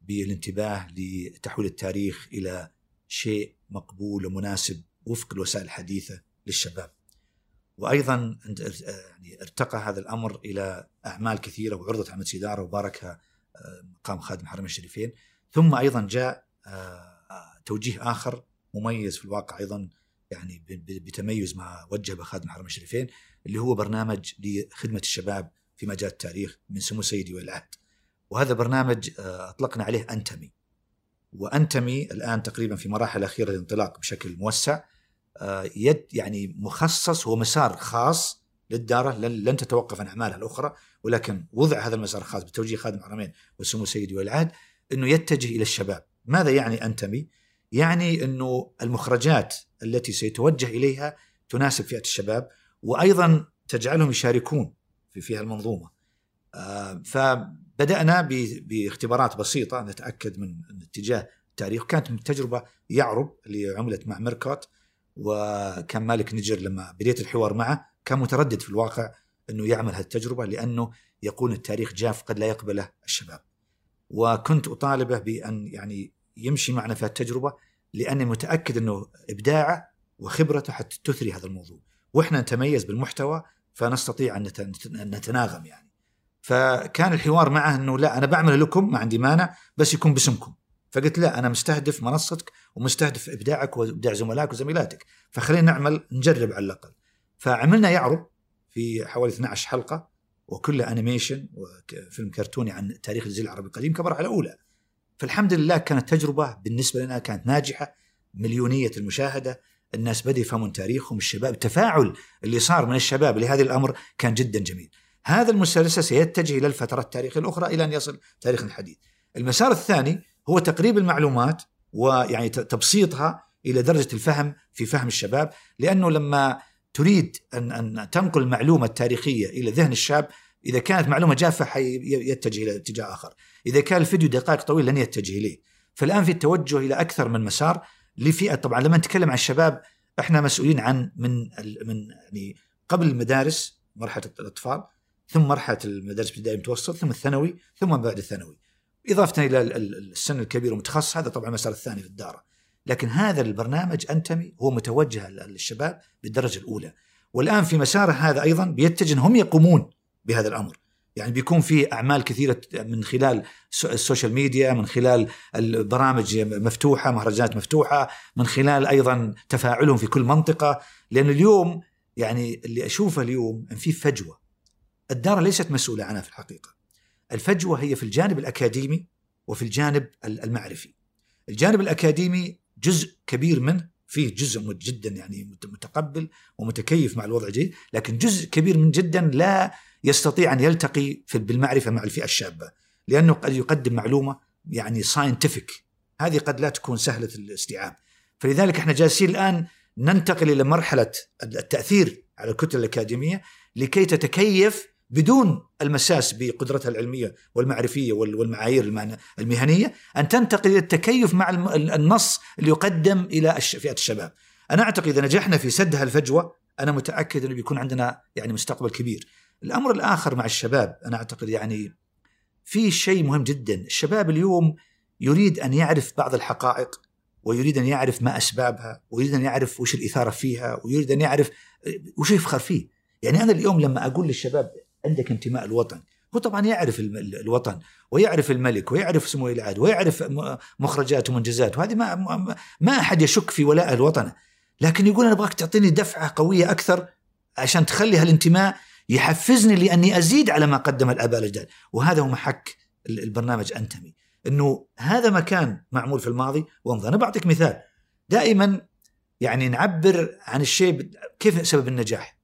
بالانتباه لتحويل التاريخ إلى شيء مقبول ومناسب وفق الوسائل الحديثة للشباب. وأيضا يعني ارتقى هذا الأمر إلى أعمال كثيرة وعرضت على مجلس إدارة وباركها مقام خادم الحرمين الشريفين، ثم أيضا جاء آه، توجيه آخر مميز في الواقع أيضا يعني بتميز ما وجه بخادم الحرمين الشريفين اللي هو برنامج لخدمة الشباب في مجال التاريخ من سمو سيدي ولي العهد. وهذا برنامج آه، أطلقنا عليه أنتمي وأنتمي الآن تقريبا في مراحل أخيرة للانطلاق بشكل موسع آه، يد يعني مخصص هو مسار خاص للدارة لن تتوقف عن أعمالها الأخرى. ولكن وضع هذا المسار الخاص بتوجيه خادم الحرمين وسمو سيدي ولي العهد أنه يتجه إلى الشباب. ماذا يعني أنتمي؟ يعني أنه المخرجات التي سيتوجه إليها تناسب فئة الشباب وأيضا تجعلهم يشاركون في فيها المنظومة. آه، فبدأنا باختبارات بسيطة نتأكد من اتجاه التاريخ. كانت تجربة يعرب اللي عملت مع ميركوت وكان مالك نجر لما بديت الحوار معه كان متردد في الواقع أنه يعمل هذه التجربه لأنه يقول التاريخ جاف قد لا يقبله الشباب. وكنت أطالبه بأن يعني يمشي معنا في التجربه لأني متأكد أنه إبداعه وخبرته حتى تثري هذا الموضوع. وإحنا نتميز بالمحتوى فنستطيع أن نتناغم يعني. فكان الحوار معه أنه لا أنا بعمل لكم ما عندي مانع بس يكون باسمكم فقلت لا أنا مستهدف منصتك ومستهدف إبداعك وإبداع زملائك وزميلاتك فخلينا نعمل نجرب على الأقل فعملنا يعرب في حوالي 12 حلقة وكلها انيميشن وفيلم كرتوني عن تاريخ الجزيره العربيه القديم كمرحله أولى فالحمد لله كانت تجربة بالنسبة لنا كانت ناجحة مليونية المشاهدة الناس بدأوا يفهمون تاريخهم الشباب التفاعل اللي صار من الشباب لهذا الأمر كان جدا جميل هذا المسلسل سيتجه إلى الفترات التاريخية الأخرى إلى أن يصل تاريخ الحديث. المسار الثاني هو تقريب المعلومات ويعني تبسيطها إلى درجة الفهم في فهم الشباب لأنه لما تريد ان أن تنقل المعلومة التاريخية إلى ذهن الشاب إذا كانت معلومة جافة حيتجه إلى اتجاه آخر، إذا كان الفيديو دقائق طويله لن يتجه إليه. فالآن في التوجه إلى أكثر من مسار لفئة طبعا لما نتكلم عن الشباب إحنا مسؤولين عن من من يعني قبل المدارس مرحلة الأطفال ثم مرحلة المدارس الابتدائيه المتوسط ثم الثانوي ثم بعد الثانوي. إضافة إلى السن الكبير والمتخصص هذا طبعا المسار الثاني في الداره. لكن هذا البرنامج أنتمي هو متوجه للشباب بالدرجة الأولى. والآن في مساره هذا أيضا بيتجه هم يقومون بهذا الأمر. يعني بيكون في أعمال كثيرة من خلال ال social media من خلال البرامج مفتوحة مهرجانات مفتوحة من خلال أيضا تفاعلهم في كل منطقة لأن اليوم يعني اللي أشوفه اليوم إن في فجوة الدار ليست مسؤولة عنها في الحقيقة الفجوة هي في الجانب الأكاديمي وفي الجانب المعرفي الجانب الأكاديمي جزء كبير منه فيه جزء جدا يعني متقبل ومتكيف مع الوضع الجديد لكن جزء كبير من جدا لا يستطيع أن يلتقي في بالمعرفة مع الفئة الشابة لأنه قد يقدم معلومة يعني ساينتفك هذه قد لا تكون سهلة الاستيعاب. فلذلك إحنا جالسين الآن ننتقل إلى مرحلة التأثير على الكتل الأكاديمية لكي تتكيف بدون المساس بقدرتها العلمية والمعرفية والمعايير المهنية أن تنتقل إلى التكيف مع النص اللي يقدم إلى فئة الشباب. أنا أعتقد إذا نجحنا في سد هالفجوه أنا متأكد إنه بيكون عندنا يعني مستقبل كبير. الأمر الآخر مع الشباب أنا أعتقد يعني في شيء مهم جدا، الشباب اليوم يريد أن يعرف بعض الحقائق ويريد أن يعرف ما أسبابها، ويريد أن يعرف وش الإثارة فيها، ويريد أن يعرف وش يفخر فيه. يعني أنا اليوم لما أقول للشباب عندك انتماء الوطن هو طبعا يعرف الوطن ويعرف الملك ويعرف سمو العاد ويعرف مخرجات ومنجزات وهذه ما ما أحد يشك في ولاء الوطن. لكن يقول أنا أبغاك تعطيني دفعة قوية أكثر عشان تخلي هالانتماء يحفزني لأني أزيد على ما قدم الآباء الأجداد. وهذا هو محك البرنامج أنتمي. إنه هذا مكان معمول في الماضي. وامضى أنا بعطيك مثال. دائما يعني نعبر عن الشيء كيف سبب النجاح؟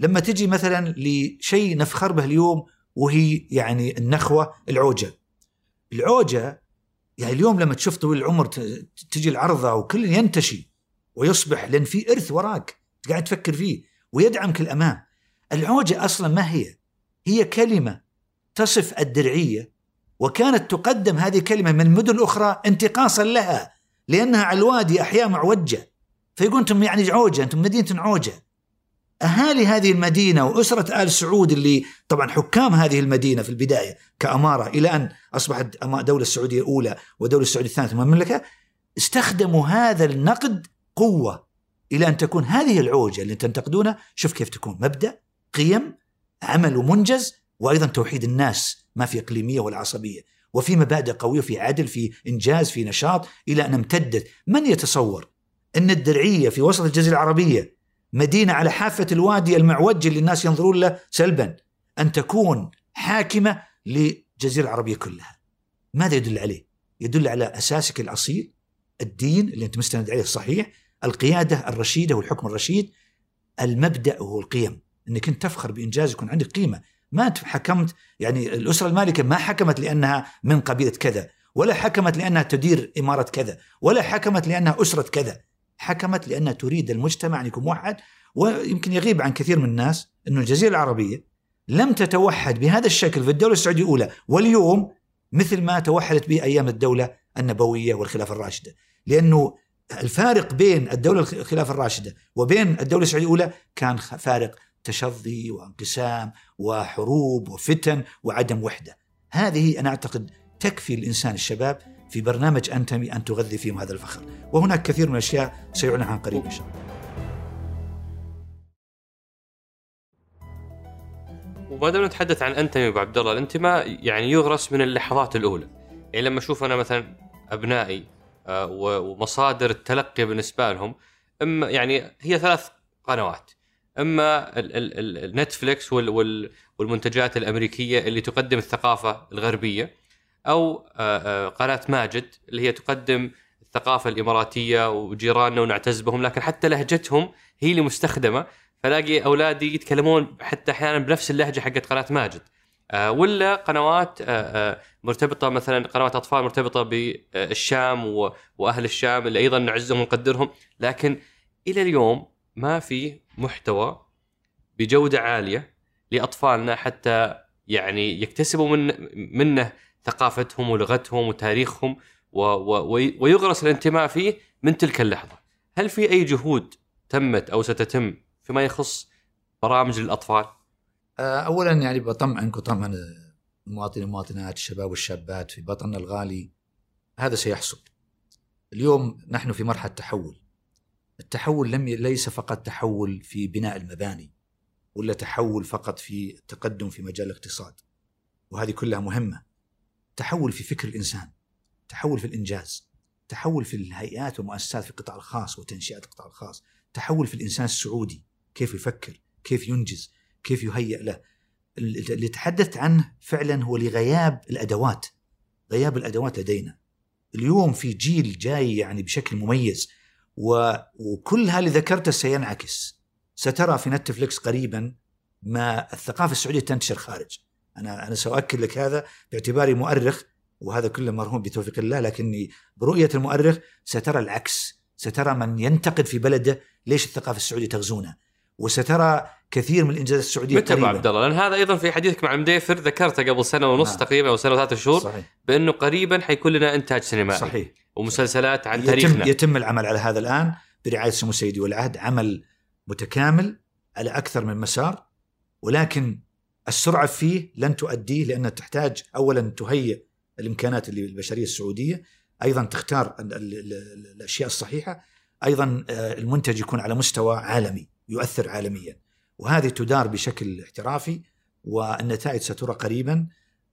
لما تجي مثلا لشيء نفخر به اليوم وهي يعني النخوة العوجة. العوجة يعني اليوم لما تشوف طويل العمر تجي العرضة وكل ينتشي ويصبح لأن في إرث وراك قاعد تفكر فيه ويدعمك الأمام. العوجة أصلا ما هي؟ هي كلمة تصف الدرعية وكانت تقدم هذه الكلمة من مدن أخرى انتقاصا لها لأنها على الوادي أحياء معوجة. فيقول أنتم يعني عوجة أنتم مدينة عوجة. أهالي هذه المدينة وأسرة آل سعود اللي طبعا حكام هذه المدينة في البداية كأمارة إلى أن أصبحت دولة السعودية الأولى ودولة السعودية الثانية ثم المملكة استخدموا هذا النقد قوة إلى أن تكون هذه العوجة اللي تنتقدونها شوف كيف تكون مبدأ قيم عمل ومنجز وأيضا توحيد الناس ما في إقليمية ولا عصبية وفي مبادئ قوية في عدل في إنجاز في نشاط إلى أن امتدت. من يتصور؟ إن الدرعية في وسط الجزيرة العربية مدينة على حافة الوادي المعوج اللي الناس ينظرون له سلبا. أن تكون حاكمة للجزيرة العربية كلها. ماذا يدل عليه؟ يدل على أساسك الأصيل الدين اللي أنت مستند عليه الصحيح القيادة الرشيدة والحكم الرشيد المبدأ هو القيم. أنك أنت تفخر بإنجاز يكون عندك قيمة. ما حكمت يعني الأسرة المالكة ما حكمت لأنها من قبيلة كذا ولا حكمت لأنها تدير إمارة كذا ولا حكمت لأنها أسرة كذا. حكمت لأنها تريد المجتمع أن يكون موحد ويمكن يغيب عن كثير من الناس أن الجزيرة العربية لم تتوحد بهذا الشكل في الدولة السعودية الأولى واليوم مثل ما توحدت به أيام الدولة النبوية والخلافة الراشدة. لأنه الفارق بين الدولة الخلافة الراشدة وبين الدولة السعودية الأولى كان فارق تشظي وانقسام وحروب وفتن وعدم وحدة. هذه أنا أعتقد تكفي الإنسان الشباب في برنامج أنتمي أن تغذي فيهم هذا الفخر. وهناك كثير من الأشياء سيعلن عن قريب إن شاء الله. وما دام نتحدث عن انتمي أبو عبد الله. الانتماء يعني يغرس من اللحظات الأولى. يعني لما أشوف أنا مثلا أبنائي آه، ومصادر التلقي بالنسبة لهم إما يعني هي ثلاث قنوات. إما النتفليكس والمنتجات الأمريكية اللي تقدم الثقافة الغربية. أو آه، آه، قناة ماجد اللي هي تقدم الثقافة الإماراتية وجيراننا ونعتز بهم لكن حتى لهجتهم هي اللي مستخدمة. فلاقي أولادي يتكلمون حتى أحيانا بنفس اللهجة حقت قناة ماجد. آه، ولا قنوات مرتبطة مثلا قنوات أطفال مرتبطة بالشام وأهل الشام اللي أيضا نعزهم ونقدرهم. لكن إلى اليوم ما في محتوى بجودة عالية لأطفالنا حتى يعني يكتسبوا من منه ثقافتهم ولغتهم وتاريخهم و و ويغرس الانتماء فيه من تلك اللحظة. هل في أي جهود تمت أو ستتم فيما يخص برامج للأطفال؟ آه، اولا يعني بطمئنك وطمئن المواطنين والمواطنات الشباب والشابات في بطننا الغالي هذا سيحصل. اليوم نحن في مرحلة تحول. التحول لم ليس فقط تحول في بناء المباني ولا تحول فقط في التقدم في مجال الاقتصاد. وهذه كلها مهمة. تحول في فكر الإنسان. تحول في الإنجاز. تحول في الهيئات والمؤسسات في القطاع الخاص وتنشئة القطاع الخاص. تحول في الإنسان السعودي كيف يفكر كيف ينجز كيف يهيئ له اللي تحدثت عنه فعلا هو لغياب الأدوات غياب الأدوات لدينا اليوم في جيل جاي يعني بشكل مميز و... وكل هذا اللي ذكرته سينعكس سترى في نتفليكس قريبا ما الثقافة السعودية تنتشر خارج أنا أنا سأؤكد لك هذا باعتباري مؤرخ وهذا كله مرهون بتوفيق الله لكني برؤية المؤرخ سترى العكس سترى من ينتقد في بلده ليش الثقافة السعودية تغزونا وسترى كثير من الإنجازات السعودية متى ابو عبد الله؟ لأن هذا أيضا في حديثك مع المديفر ذكرته قبل سنة ونص نعم. تقريبا أو سنة وثلاث شهور صحيح. بأنه قريبا حيكون لنا إنتاج سينمائي صحيح ومسلسلات عن يتم تاريخنا يتم العمل على هذا الآن برعاية سمو سيدي والعهد عمل متكامل على أكثر من مسار ولكن السرعة فيه لن تؤديه لأنها تحتاج اولا تهيئ الإمكانات اللي البشريه السعودية أيضا تختار الأشياء الصحيحة أيضا آه، المنتج يكون على مستوى عالمي يؤثر عالميا. وهذه تدار بشكل احترافي والنتائج سترى قريبا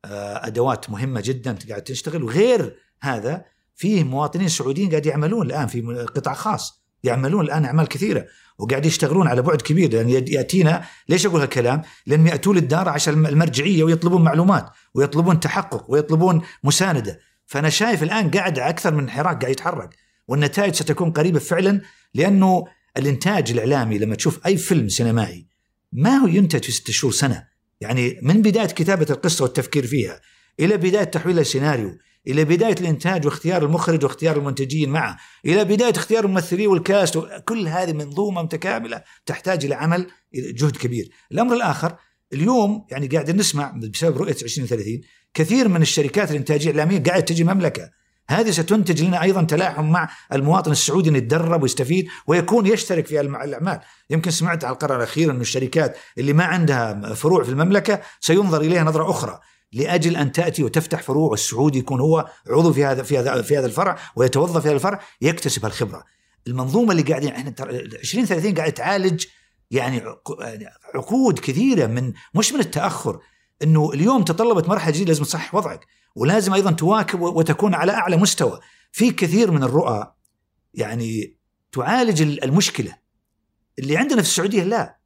آه، أدوات مهمة جدا قاعد تشتغل. وغير هذا فيه مواطنين سعوديين قاعد يعملون الآن في قطاع خاص. يعملون الآن أعمال كثيرة وقاعد يشتغلون على بعد كبير لأن يأتينا ليش أقول هالكلام؟ لأن ياتون للدار عشان المرجعية ويطلبون معلومات ويطلبون تحقق ويطلبون مساندة فأنا شايف الآن قاعد أكثر من حراك قاعد يتحرك والنتائج ستكون قريبة فعلا لأنه الإنتاج الإعلامي لما تشوف أي فيلم سينمائي ما هو ينتج في ست شهور سنة يعني من بداية كتابة القصة والتفكير فيها إلى بداية تحويل السيناريو إلى بداية الإنتاج واختيار المخرج واختيار المنتجين معه إلى بداية اختيار الممثلين والكاست كل هذه منظومة متكاملة تحتاج إلى عمل جهد كبير. الأمر الآخر اليوم يعني قاعد نسمع بسبب رؤية 2030 كثير من الشركات الإنتاجية الإعلامية قاعد تجي مملكة. هذه ستنتج لنا أيضا تلاحم مع المواطن السعودي إنه يتدرب ويستفيد ويكون يشترك في الأعمال، يمكن سمعت على القرار الأخير إنه الشركات اللي ما عندها فروع في المملكة سينظر إليها نظرة أخرى. لأجل أن تأتي وتفتح فروع والسعودي يكون هو عضو في هذا في هذا في هذا الفرع ويتوظف في هذا الفرع يكتسب الخبرة. المنظومة اللي قاعدين إحنا 2030 قاعد تعالج يعني عقود كثيرة من مش من التأخر إنه اليوم تطلبت مرحلة جديدة لازم تصحح وضعك ولازم أيضا تواكب وتكون على أعلى مستوى. في كثير من الرؤى يعني تعالج المشكلة. اللي عندنا في السعودية لا.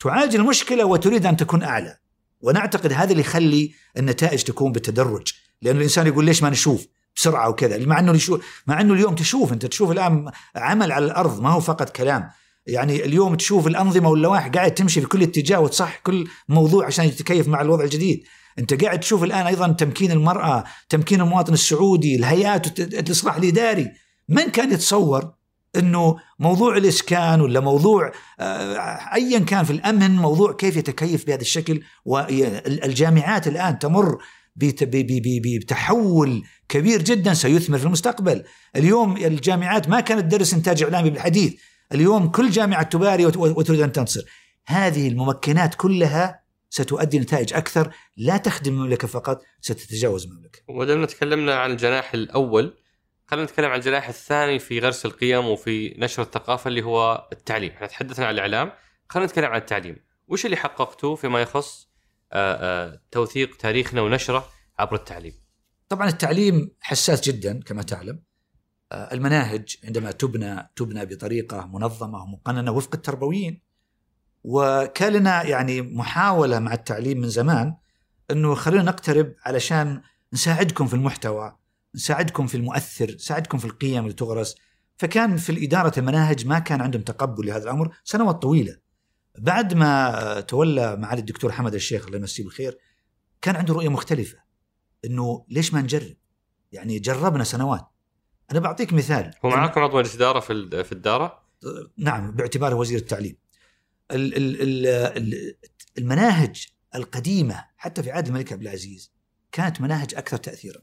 تعالج المشكلة وتريد أن تكون أعلى. ونعتقد هذا اللي يخلي النتائج تكون بالتدرج. لأن الإنسان يقول ليش ما نشوف بسرعة وكذا؟ مع يشوف مع إنه اليوم تشوف أنت تشوف الآن عمل على الأرض ما هو فقط كلام. يعني اليوم تشوف الأنظمة واللوائح قاعد تمشي في كل اتجاه وتصح كل موضوع عشان يتكيف مع الوضع الجديد. أنت قاعد تشوف الآن أيضا تمكين المرأة تمكين المواطن السعودي الهيئات الإصلاح الإداري. من كان يتصور إنه موضوع الإسكان ولا موضوع آه، ايا كان في الأمن موضوع كيف يتكيف بهذا الشكل. والجامعات الآن تمر بتحول كبير جدا سيثمر في المستقبل. اليوم الجامعات ما كانت تدرس إنتاج إعلامي بالحديث. اليوم كل جامعة تباري وتريد أن تنتصر. هذه الممكنات كلها ستؤدي نتائج أكثر. لا تخدم المملكة فقط ستتجاوز المملكة. ودمنا تكلمنا عن الجناح الأول. خلينا نتكلم عن الجناح الثاني في غرس القيم وفي نشر الثقافة اللي هو التعليم، إحنا تحدثنا عن الإعلام، خلينا نتكلم عن التعليم، وش اللي حققته فيما يخص آآ آآ توثيق تاريخنا ونشره عبر التعليم؟ طبعا التعليم حساس جدا كما تعلم. المناهج عندما تبنى تبنى بطريقة منظمة ومقننة وفق التربويين وكان لنا يعني محاولة مع التعليم من زمان إنه خلينا نقترب علشان نساعدكم في المحتوى نساعدكم في المؤثر نساعدكم في القيم اللي تغرس فكان في الإدارة المناهج ما كان عندهم تقبل لهذا الأمر سنوات طويلة بعد ما تولى معالي الدكتور حمد الشيخ الله يمسيه بالخير كان عنده رؤية مختلفة إنه ليش ما نجرب؟ يعني جربنا سنوات أنا بعطيك مثال هو معاكم عضو مجلس اداره في في الدارة؟ نعم باعتباره وزير التعليم ال- ال- ال- ال- المناهج القديمة حتى في عهد الملك عبد العزيز كانت مناهج أكثر تاثيرا.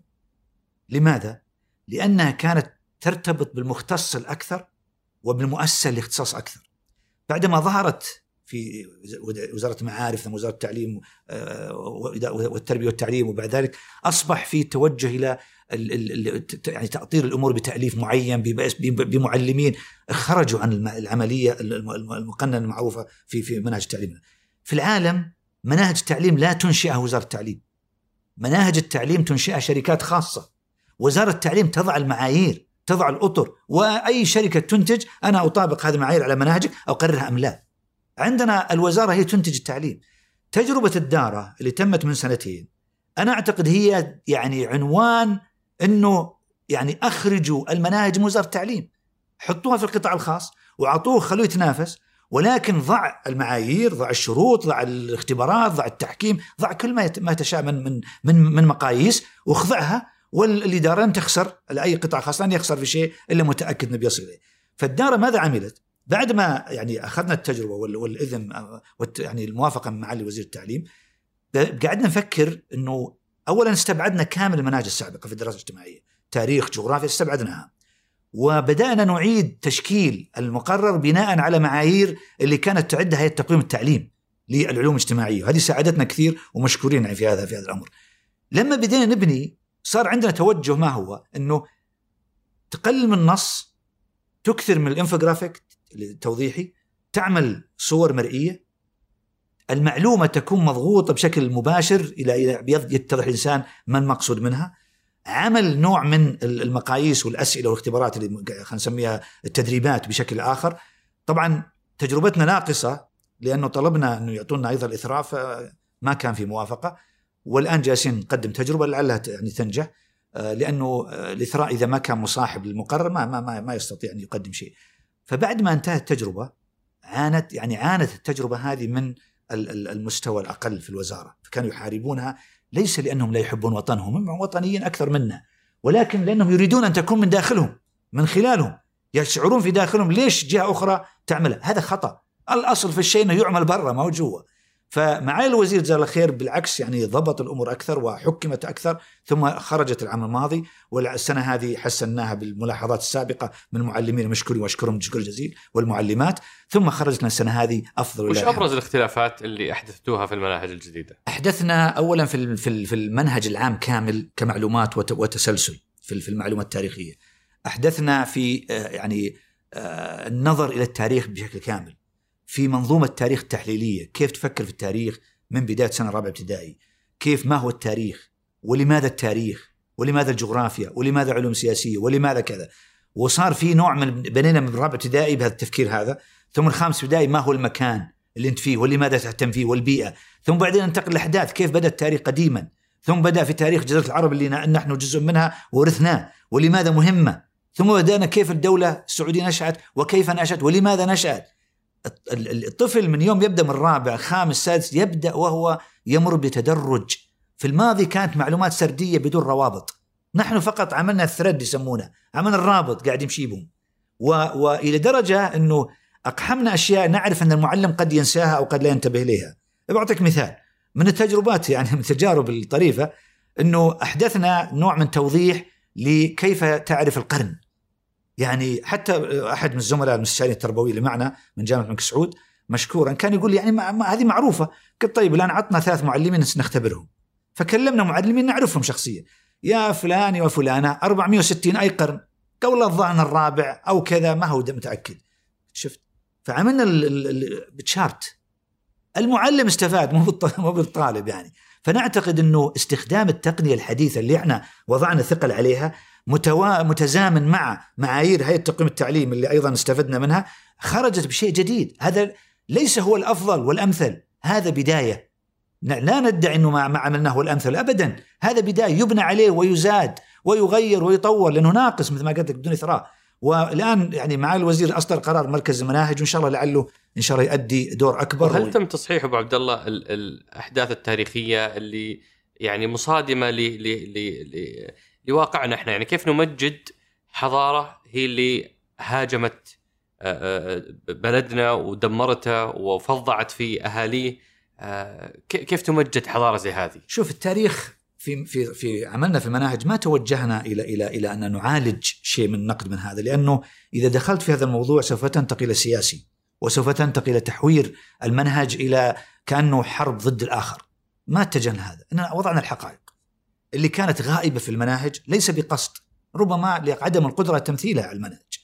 لماذا؟ لأنها كانت ترتبط بالمختص الأكثر وبالمؤسسة الاختصاص أكثر. بعدما ظهرت في وزارة المعارف ثم وزارة التعليم آه، والتربية والتعليم وبعد ذلك أصبح في توجه ت- يعني تأطير الأمور بتأليف معين بمعلمين خرجوا عن العملية الم- الم- المقننة المعروفة في في مناهج التعليم في العالم مناهج التعليم لا تنشئها وزارة التعليم مناهج التعليم تنشئها شركات خاصة وزارة التعليم تضع المعايير تضع الأطر وأي شركة تنتج أنا أطابق هذه المعايير على مناهجك أقررها أم لا. عندنا الوزارة هي تنتج التعليم. تجربة الدارة اللي تمت من سنتين أنا أعتقد هي يعني عنوان أنه يعني أخرجوا المناهج من وزارة التعليم. حطوها في القطاع الخاص وأعطوه خلوه يتنافس ولكن ضع المعايير ضع الشروط ضع الاختبارات ضع التحكيم ضع كل ما ما تشاء من من من, من مقاييس واخضعها والاداره لن تخسر لاي قطاع خاص لن يخسر في شيء إلا متأكد انه بيصل إليه. فالدارة ماذا عملت؟ بعد ما يعني أخذنا التجربة وال- والإذن يعني الموافقة معالي وزير التعليم قعدنا نفكر إنه اولا استبعدنا كامل المناهج السابقة في الدراسة الاجتماعية، تاريخ، جغرافيا استبعدناها. وبدأنا نعيد تشكيل المقرر بناء على معايير اللي كانت تعدها هيئة تقويم التعليم للعلوم الاجتماعية، وهذه ساعدتنا كثير ومشكورين يعني في هذا في هذا الأمر. لما بدينا نبني صار عندنا توجه ما هو؟ إنه تقلل من النص تكثر من الانفوجرافيك التوضيحي تعمل صور مرئية. المعلومة تكون مضغوطة بشكل مباشر إلى يتضح الإنسان ما المقصود منها. عمل نوع من المقاييس والأسئلة والاختبارات اللي خلينا نسميها التدريبات بشكل آخر. طبعا تجربتنا ناقصة لأنه طلبنا إنه يعطونا أيضا الإثراف آه، ما كان في موافقة. والآن جالسين نقدم تجربة لعلها يعني تنجح آه، لأنه آه، الإثراء إذا ما كان مصاحب للمقرر ما ما ما, ما يستطيع أن يقدم شيء. فبعد ما انتهت التجربة عانت يعني عانت التجربة هذه من ال- ال- المستوى الأقل في الوزارة، فكانوا يحاربونها ليس لأنهم لا يحبون وطنهم، هم وطنيين أكثر منا، ولكن لأنهم يريدون أن تكون من داخلهم، من خلالهم، يشعرون في داخلهم ليش جهة أخرى تعملها؟ هذا خطأ، الأصل في الشيء إنه يعمل برا ما هو جوا. فمعالي الوزير جزاه الله خير بالعكس يعني ضبط الأمور أكثر وحكمت أكثر ثم خرجت العام الماضي والسنة هذه حسناها بالملاحظات السابقة من المعلمين المشكورين وأشكرهم شكر جزيل والمعلمات ثم خرجت لنا السنة هذه أفضل وش أبرز الاختلافات اللي أحدثتوها في المناهج الجديدة؟ أحدثنا اولا في في ال- في المنهج العام كامل كمعلومات وت- وتسلسل في المعلومات التاريخية. أحدثنا في آه، يعني آه، النظر إلى التاريخ بشكل كامل. في منظومة التاريخ التحليلية، كيف تفكر في التاريخ من بداية سنة رابعة ابتدائي؟ كيف ما هو التاريخ؟ ولماذا التاريخ؟ ولماذا الجغرافيا؟ ولماذا علوم سياسية؟ ولماذا كذا؟ وصار في نوع من بنينا من رابعة ابتدائي بهذا التفكير هذا، ثم الخامس ابتدائي ما هو المكان اللي أنت فيه ولماذا تهتم فيه والبيئة، ثم بعدين ننتقل للاحداث كيف بدأ التاريخ قديما ثم بدأ في تاريخ جزيرة العرب اللي نحن جزء منها ورثناه ولماذا مهمة ثم بدأنا كيف الدولة السعودية نشأت وكيف نشأت ولماذا نشأت الطفل من يوم يبدأ من الرابع خامس سادس يبدأ وهو يمر بتدرج. في الماضي كانت معلومات سردية بدون روابط. نحن فقط عملنا الثريد يسمونه عملنا الرابط قاعد يمشي بهم و... وإلى درجة إنه أقحمنا أشياء نعرف إن المعلم قد ينساها أو قد لا ينتبه إليها. بعطيك مثال. من التجربات يعني من التجارب الطريفة إنه أحدثنا نوع من توضيح لكيف تعرف القرن. يعني حتى أحد من الزملاء المستشارين التربويين اللي معنا من جامعة الملك سعود مشكورا كان يقول يعني ما ما هذه معروفة. قلت طيب الآن عطنا ثلاث معلمين نختبرهم. فكلمنا معلمين نعرفهم شخصيا. يا فلان وفلانه 460 أي قرن. قبل الظهر الرابع أو كذا ما هو متأكد. شفت؟ فعملنا التشارت المعلم استفاد مو مو بالطالب يعني. فنعتقد إنه استخدام التقنية الحديثة اللي إحنا وضعنا ثقل عليها متوا... متزامن مع معايير هيئة تقويم التعليم اللي أيضا استفدنا منها خرجت بشيء جديد. هذا ليس هو الأفضل والأمثل. هذا بداية. لا ندعي إنه ما عملناه هو الأمثل ابدا. هذا بداية. يبنى عليه ويزاد ويغير ويطور لأنه ناقص مثل ما قلت لك بدون إثراء. والآن يعني مع الوزير أصدر قرار مركز المناهج وإن شاء الله لعله إن شاء الله يؤدي دور أكبر. وهل تم تصحيح أبو عبد الله ال- الأحداث التاريخية اللي يعني مصادمة ل لواقعنا إحنا. يعني كيف نمجد حضارة هي اللي هاجمت آه، بلدنا ودمرته وفظعت في أهاليه. كيف تمجد حضارة زي هذه؟ شوف التاريخ في في في عملنا في المناهج ما توجهنا إلى إلى إلى أن نعالج شيء من النقد من هذا لأنه إذا دخلت في هذا الموضوع سوف تنتقل إلى سياسي وسوف تنتقل إلى تحوير المنهج إلى كأنه حرب ضد الآخر. ما اتجهنا هذا. اننا وضعنا الحقائق. اللي كانت غائبة في المناهج ليس بقصد ربما لعدم القدرة تمثيلها على المنهج.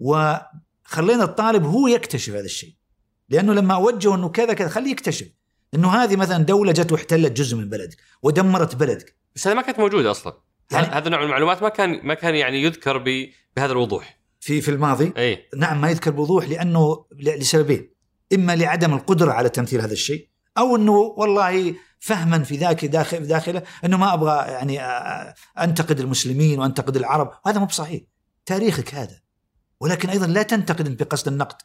وخلينا الطالب هو يكتشف هذا الشيء. لأنه لما أوجهه إنه كذا كذا خليه يكتشف. إنه هذه مثلا دولة جت واحتلت جزء من بلدك ودمرت بلدك. بس هذا ما كانت موجودة أصلا. يعني هذا نوع من المعلومات ما كان ما كان يعني يذكر بهذا الوضوح. في في الماضي؟ أي. نعم ما يذكر بوضوح لأنه لسببين. إما لعدم القدرة على تمثيل هذا الشيء أو إنه والله فهما في ذاك داخل داخله إنه ما أبغى يعني أنتقد المسلمين وأنتقد العرب. وهذا مو بصحيح. تاريخك هذا. ولكن أيضا لا تنتقد بقصد النقد.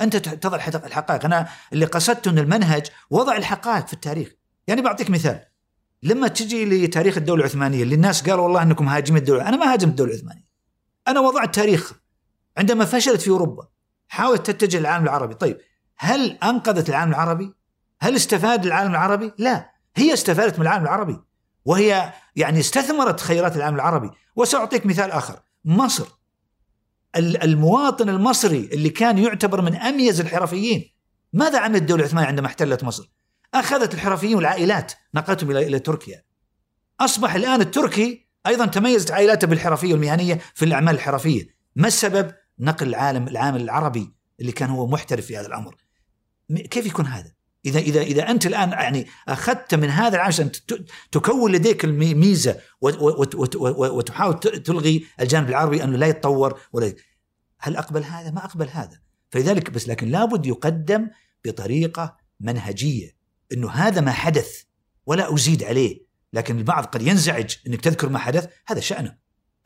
أنت تضع الحقائق. أنا اللي قصدته إن المنهج وضع الحقائق في التاريخ. يعني بعطيك مثال. لما تجي لتاريخ الدولة العثمانية اللي الناس قالوا والله إنكم هاجمين الدولة. أنا ما هاجمت الدولة العثمانية. أنا وضعت تاريخ. عندما فشلت في أوروبا حاولت تتجه للعالم العربي. طيب هل أنقذت العالم العربي؟ هل استفاد العالم العربي؟ لا. هي استفادت من العالم العربي وهي يعني استثمرت خيرات العالم العربي. وسأعطيك مثال آخر. مصر. المواطن المصري اللي كان يعتبر من أميز الحرفيين ماذا عملت الدولة العثمانية عندما احتلت مصر؟ أخذت الحرفيين والعائلات نقلتهم إلى تركيا. أصبح الآن التركي أيضا تميزت عائلاته بالحرفية والمهنية في الأعمال الحرفية. ما السبب؟ نقل العالم العامل العربي اللي كان هو محترف في هذا الأمر. كيف يكون هذا؟ إذا إذا إذا أنت الآن يعني أخذت من هذا العام عشان تكون لديك الميزة وتحاول تلغي الجانب العربي أنه لا يتطور ولا هل أقبل هذا؟ ما أقبل هذا. فلذلك بس لكن لابد يقدم بطريقة منهجية إنه هذا ما حدث ولا أزيد عليه. لكن البعض قد ينزعج إنك تذكر ما حدث هذا شأنه.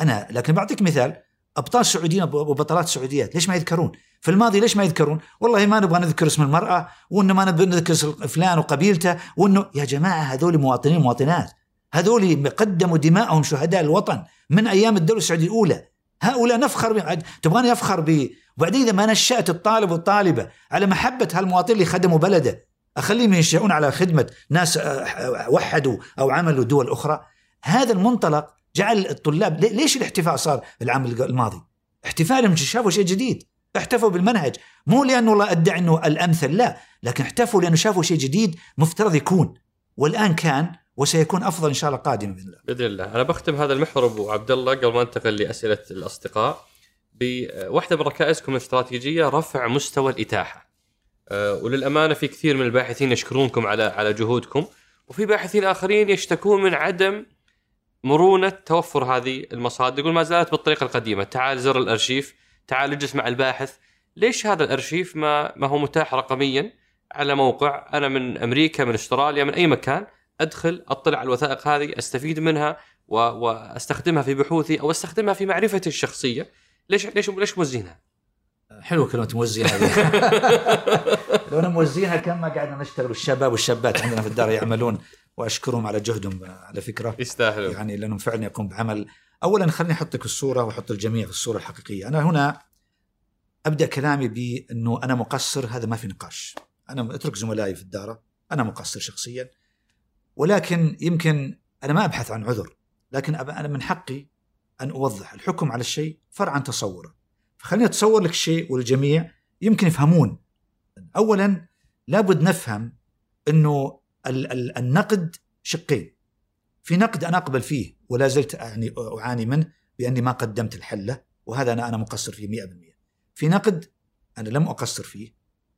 أنا لكن بعطيك مثال. أبطال سعوديين وبطلات سعوديات ليش ما يذكرون؟ في الماضي ليش ما يذكرون؟ والله ما نبغى نذكر اسم المرأة وإنه ما نبغى نذكر فلان وقبيلته وإنه يا جماعة هذول مواطنين مواطنات. هذول قدموا دماءهم شهداء الوطن من أيام الدولة السعودية الأولى. هؤلاء نفخر تبغاني يفخر ب وبعدين إذا ما نشأت الطالب والطالبة على محبة هالمواطنين اللي خدموا بلده أخليهم ينشئون على خدمة ناس وحدوا أو عملوا دول أخرى. هذا المنطلق جعل الطلاب ليش الاحتفاء صار العام الماضي؟ احتفالهم شافوا شيء جديد احتفوا بالمنهج مو لأنه الله أدعي إنه الأمثل لا لكن احتفوا لأنه شافوا شيء جديد مفترض يكون والآن كان وسيكون أفضل إن شاء الله قادما بإذن الله. بإذن الله، أنا بختم هذا المحور أبو عبد الله قبل ما أنتقل لأسئلة الأصدقاء بواحده من ركائزكم الاستراتيجية رفع مستوى الإتاحة. أه وللأمانة في كثير من الباحثين يشكرونكم على على جهودكم وفي باحثين آخرين يشتكون من عدم مرونة توفر هذه المصادر. يقول ما زالت بالطريقة القديمة. تعال زر الأرشيف تعال اجلس مع الباحث. ليش هذا الأرشيف ما ما هو متاح رقميا على موقع؟ أنا من أمريكا من أستراليا من أي مكان. أدخل أطلع على الوثائق هذه أستفيد منها و... وأستخدمها في بحوثي أو أستخدمها في معرفتي الشخصية. ليش ليش ليش موزينها؟ حلوة كلمة موزينها *laughs* لو أنا موزينها كان ما قعدنا نشتغل الشباب والشابات عندنا في الدار يعملون. وأشكرهم على جهدهم على فكرة. يستاهلوا. يعني لأنهم فعلا يقوم بعمل. اولا خليني احطك الصورة وأحط الجميع في الصورة الحقيقية. أنا هنا أبدأ كلامي بأنه أنا مقصر هذا ما في نقاش. أنا أترك زملائي في الدار أنا مقصر شخصيا. ولكن يمكن أنا ما أبحث عن عذر لكن أنا من حقي أن أوضح الحكم على الشيء فرع عن تصوره. فخليني أتصور لك الشيء والجميع يمكن يفهمون. اولا لابد نفهم أنه النقد شقين في نقد أنا أقبل فيه ولا زلت يعني أعاني منه بأني ما قدمت الحلة وهذا أنا أنا مقصر فيه 100% في نقد أنا لم أقصر فيه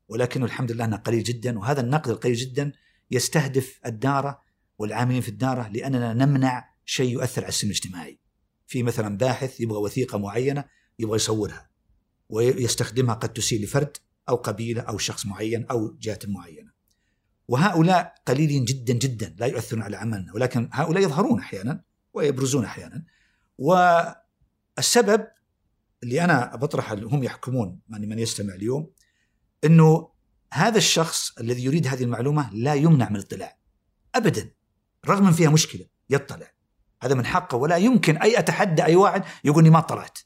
ولكنه الحمد لله أنه قليل جدا وهذا النقد القليل جدا يستهدف الدارة والعاملين في الدارة لأننا نمنع شيء يؤثر على السلم الاجتماعي. في مثلا باحث يبغى وثيقة معينة يبغى يصورها ويستخدمها قد تسيء لفرد أو قبيلة أو شخص معين أو جهة معينة. وهؤلاء قليلين جدا جدا لا يؤثرون على عملنا ولكن هؤلاء يظهرون أحيانا ويبرزون أحيانا. والسبب اللي أنا بطرح هم يحكمون من من يستمع اليوم إنه هذا الشخص الذي يريد هذه المعلومة لا يمنع من الاطلاع ابدا رغم إن فيها مشكلة يطلع. هذا من حقه ولا يمكن أي أتحدى أي واحد يقول ما طلعت.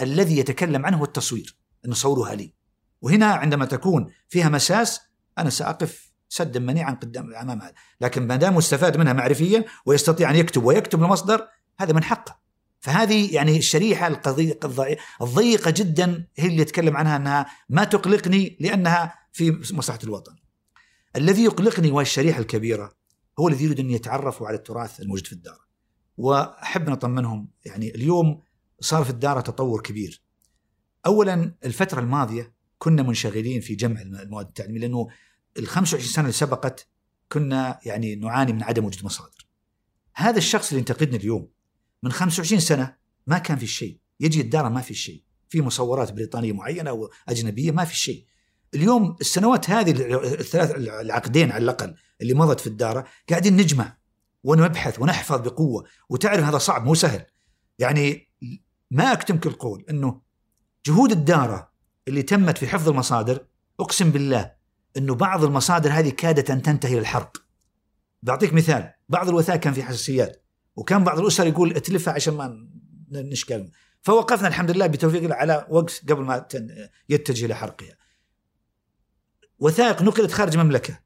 الذي يتكلم عنه هو التصوير إنه صوروها لي. وهنا عندما تكون فيها مساس أنا سأقف سدا منيعا قدام أمام هذا لكن ما دام مستفاد منها معرفيا ويستطيع أن يكتب ويكتب المصدر هذا من حقه فهذه يعني الشريحة القضية الضيقة جدا هي اللي يتكلم عنها أنها ما تقلقني لأنها في مصلحة الوطن. الذي يقلقني وهي الشريحة الكبيرة هو الذي يريد أن يتعرفوا على التراث الموجود في الدار. وأحب نطمنهم يعني اليوم صار في الدار تطور كبير. اولا الفترة الماضية كنا منشغلين في جمع المواد التعليمية لأنه ال 25 سنة اللي سبقت كنا يعني نعاني من عدم وجود مصادر. هذا الشخص اللي ينتقدني اليوم من 25 سنة ما كان في شيء، يجي الدار ما في شيء، في مصورات بريطانية معينة أو اجنبيه ما في شيء. اليوم السنوات هذه الثلاث العقدين على الأقل اللي مضت في الدار قاعدين نجمع ونبحث ونحفظ بقوة وتعرف هذا صعب مو سهل. يعني ما اكتمك القول إنه جهود الدارة اللي تمت في حفظ المصادر أقسم بالله إنه بعض المصادر هذه كادت أن تنتهي للحرق. بعطيك مثال، بعض الوثائق كان في حساسيات وكان بعض الأسر يقول اتلفها عشان ما نشكل فوقفنا الحمد لله بتوفيق على وقت قبل ما يتجه لحرقها. وثائق نقلت خارج المملكه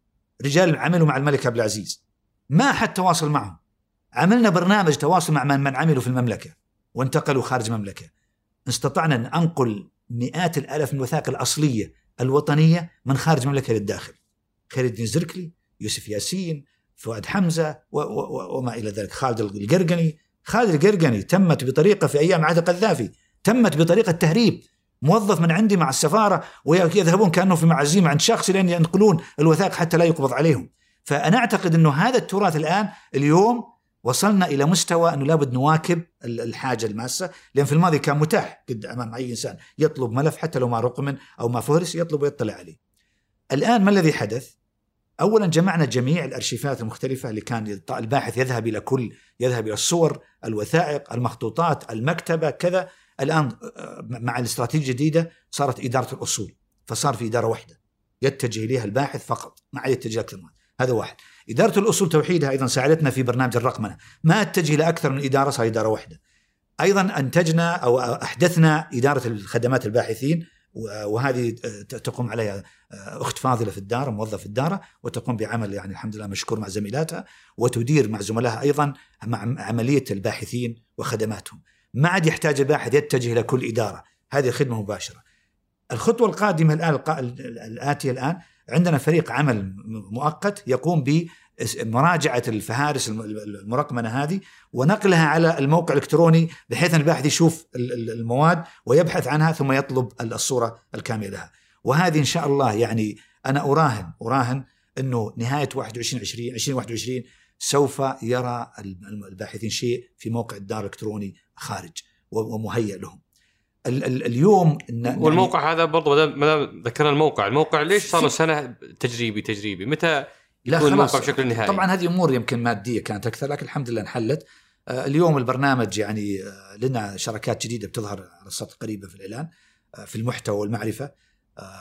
رجال عملوا مع الملك عبد العزيز. ما حد تواصل معهم. عملنا برنامج تواصل مع من عملوا في المملكة. وانتقلوا خارج المملكه استطعنا أن أنقل مئات الآلاف من الوثائق الأصلية الوطنية من خارج المملكه للداخل. خالد الدين زركلي يوسف ياسين فؤاد حمزة و و وما إلى ذلك. خالد القرقني. خالد القرقني تمت بطريقة في أيام عهد القذافي تمت بطريقة تهريب موظف من عندي مع السفارة ويذهبون كأنه في معزيم عند شخص لين ينقلون الوثائق حتى لا يقبض عليهم. فأنا أعتقد إنه هذا التراث الآن اليوم وصلنا إلى مستوى أنه لابد نواكب الحاجة الماسة لأن في الماضي كان متاح قد أمام أي إنسان يطلب ملف حتى لو ما رقم أو ما فهرس يطلب ويطلع عليه. الآن ما الذي حدث؟ اولا جمعنا جميع الأرشيفات المختلفة اللي كان الباحث يذهب إلى كل يذهب إلى الصور، الوثائق، المخطوطات، المكتبة كذا، الآن آه، مع الاستراتيجية الجديدة صارت إدارة الأصول، فصار في إدارة واحدة يتجه إليها الباحث فقط، ما عاد يتجه أكثر هذا واحد. إدارة الأصول توحيدها أيضا ساعدتنا في برنامج الرقمنه، ما أتجه لاكثر من إدارة صار إدارة واحدة. أيضا أنتجنا أو أحدثنا إدارة الخدمات الباحثين وهذه تقوم عليها أخت فاضلة في الدار موظف في الدار وتقوم بعمل يعني الحمد لله مشكور مع زميلاتها وتدير مع زملائها أيضا مع عملية الباحثين وخدماتهم. ما عاد يحتاج الباحث يتجه إلى كل إدارة، هذه خدمة مباشرة. الخطوة القادمة الآن الآتية الآن عندنا فريق عمل مؤقت يقوم مراجعه الفهارس المرقمنه هذه ونقلها على الموقع الإلكتروني بحيث إن الباحث يشوف المواد ويبحث عنها ثم يطلب الصورة الكاملة لها. وهذه إن شاء الله يعني أنا أراهن أراهن إنه نهاية 21 20 2021 سوف يرى الباحثين شيء في موقع الدار الإلكتروني خارج ومهيئ لهم. اليوم والموقع يعني هذا برضه ما دام ذكرنا الموقع، الموقع ليش صار له سنة تجريبي تجريبي؟ متى لا خلاص الموقع بشكل نهائي؟ طبعا هذه أمور يمكن مادية كانت أكثر لكن الحمد لله انحلت. آه، اليوم البرنامج يعني آه، لنا شراكات جديدة بتظهر على السطح قريبه في الإعلان آه، في المحتوى والمعرفة.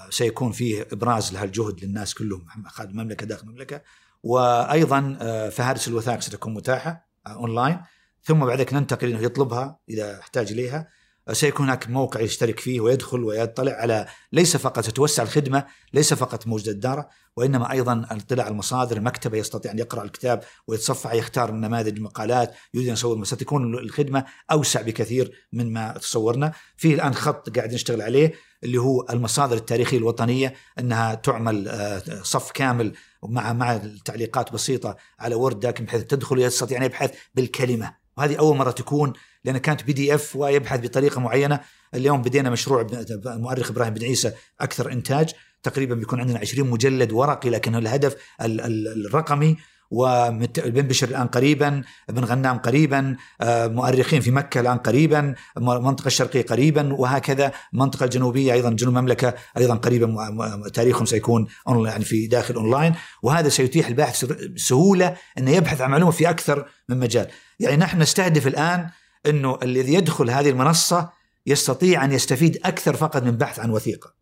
سيكون فيه إبراز لهالجهد للناس كلهم. خارج المملكة داخل المملكة. وأيضا فهارس الوثائق ستكون متاحة أونلاين. ثم بعد ذلك ننتقل إنه يطلبها إذا احتاج إليها. سيكون هناك موقع يشترك فيه ويدخل ويطلع على ليس فقط ستوسع الخدمة ليس فقط موجود الداره وإنما أيضا الاطلاع على المصادر المكتبه يستطيع أن يقرأ الكتاب ويتصفح يختار النماذج المقالات يريد أن يصور ستكون الخدمة أوسع بكثير مما تصورنا. في الآن خط قاعد نشتغل عليه اللي هو المصادر التاريخية الوطنية إنها تعمل آه، صف كامل مع مع تعليقات بسيطة على Word doc بحيث تدخل يستطيع أن يبحث بالكلمة. وهذه أول مرة تكون لأن كانت PDF ويبحث بطريقة معينة. اليوم بدينا مشروع المؤرخ إبراهيم بن عيسى أكثر إنتاج. تقريبا بيكون عندنا 20 مجلد ورقي لكن الهدف الرقمي وبنبشر الآن قريبا ابن غنام قريبا آه، مؤرخين في مكة الآن قريبا المنطقة الشرقية قريبا وهكذا المنطقة الجنوبية أيضا جنوب المملكة أيضا قريبا تاريخهم سيكون يعني في داخل أونلاين. وهذا سيتيح الباحث سهولة إنه يبحث عن معلومة في أكثر من مجال. يعني نحن نستهدف الآن إنه الذي يدخل هذه المنصة يستطيع أن يستفيد أكثر فقط من بحث عن وثيقة.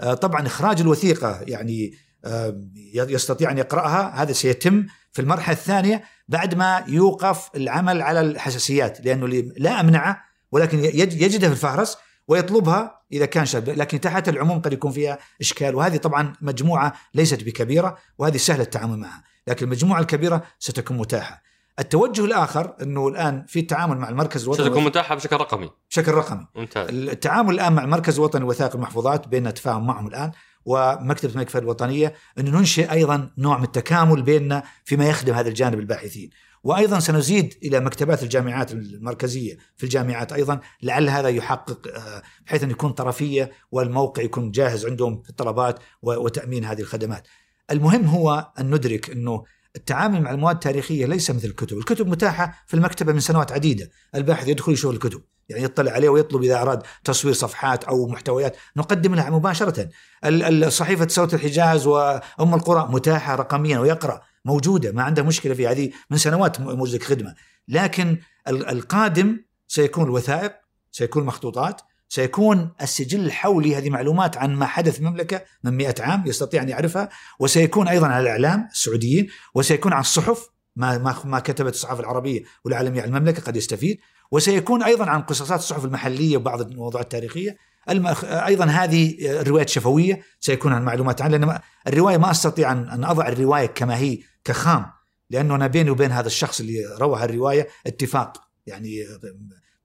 آه، طبعا إخراج الوثيقة يعني آه، يستطيع أن يقرأها هذا سيتم في المرحلة الثانية بعد ما يوقف العمل على الحساسيات لأنه لا امنعه ولكن يجده في الفهرس ويطلبها إذا كان شاب لكن تحت العموم قد يكون فيها إشكال وهذه طبعا مجموعة ليست بكبيرة وهذه سهل التعامل معها لكن المجموعة الكبيرة ستكون متاحة التوجه الآخر إنه الآن في التعامل مع المركز الوطني ستكون متاحة بشكل رقمي. بشكل رقمي. ممتاز. التعامل الآن مع المركز الوطني لوثائق المحفوظات بيننا تفاهم معهم الآن ومكتبة الملك فهد الوطنية انه ننشئ أيضا نوع من التكامل بيننا فيما يخدم هذا الجانب الباحثين. وأيضا سنزيد إلى مكتبات الجامعات المركزية في الجامعات أيضا لعل هذا يحقق آه، بحيث أن يكون طرفية والموقع يكون جاهز عندهم في الطلبات وتأمين هذه الخدمات. المهم هو أن ندرك إنه التعامل مع المواد التاريخية ليس مثل الكتب، الكتب متاحة في المكتبة من سنوات عديدة، الباحث يدخل يشوف الكتب، يعني يطلع عليه ويطلب إذا أراد تصوير صفحات أو محتويات. نقدم لها مباشرة. صحيفة صوت الحجاز وأم القرى متاحة رقميا ويقرأ. موجودة. ما عنده مشكلة في هذه. من سنوات موجودة خدمة، لكن القادم سيكون الوثائق، سيكون المخطوطات، سيكون السجل الحولي هذه معلومات عن ما حدث في المملكة من مئة عام يستطيع أن يعرفها. وسيكون أيضا على الإعلام السعوديين وسيكون على الصحف ما ما ما كتبت الصحافة العربية والعالمية عن المملكة قد يستفيد. وسيكون أيضا عن قصصات الصحف المحلية وبعض الموضوعات التاريخية. المأخ... أيضا هذه الروايات الشفوية سيكون عن معلومات عنها لأن الرواية ما أستطيع ان أضع الرواية كما هي كخام لأنه أنا بيني وبين هذا الشخص اللي روى الرواية اتفاق يعني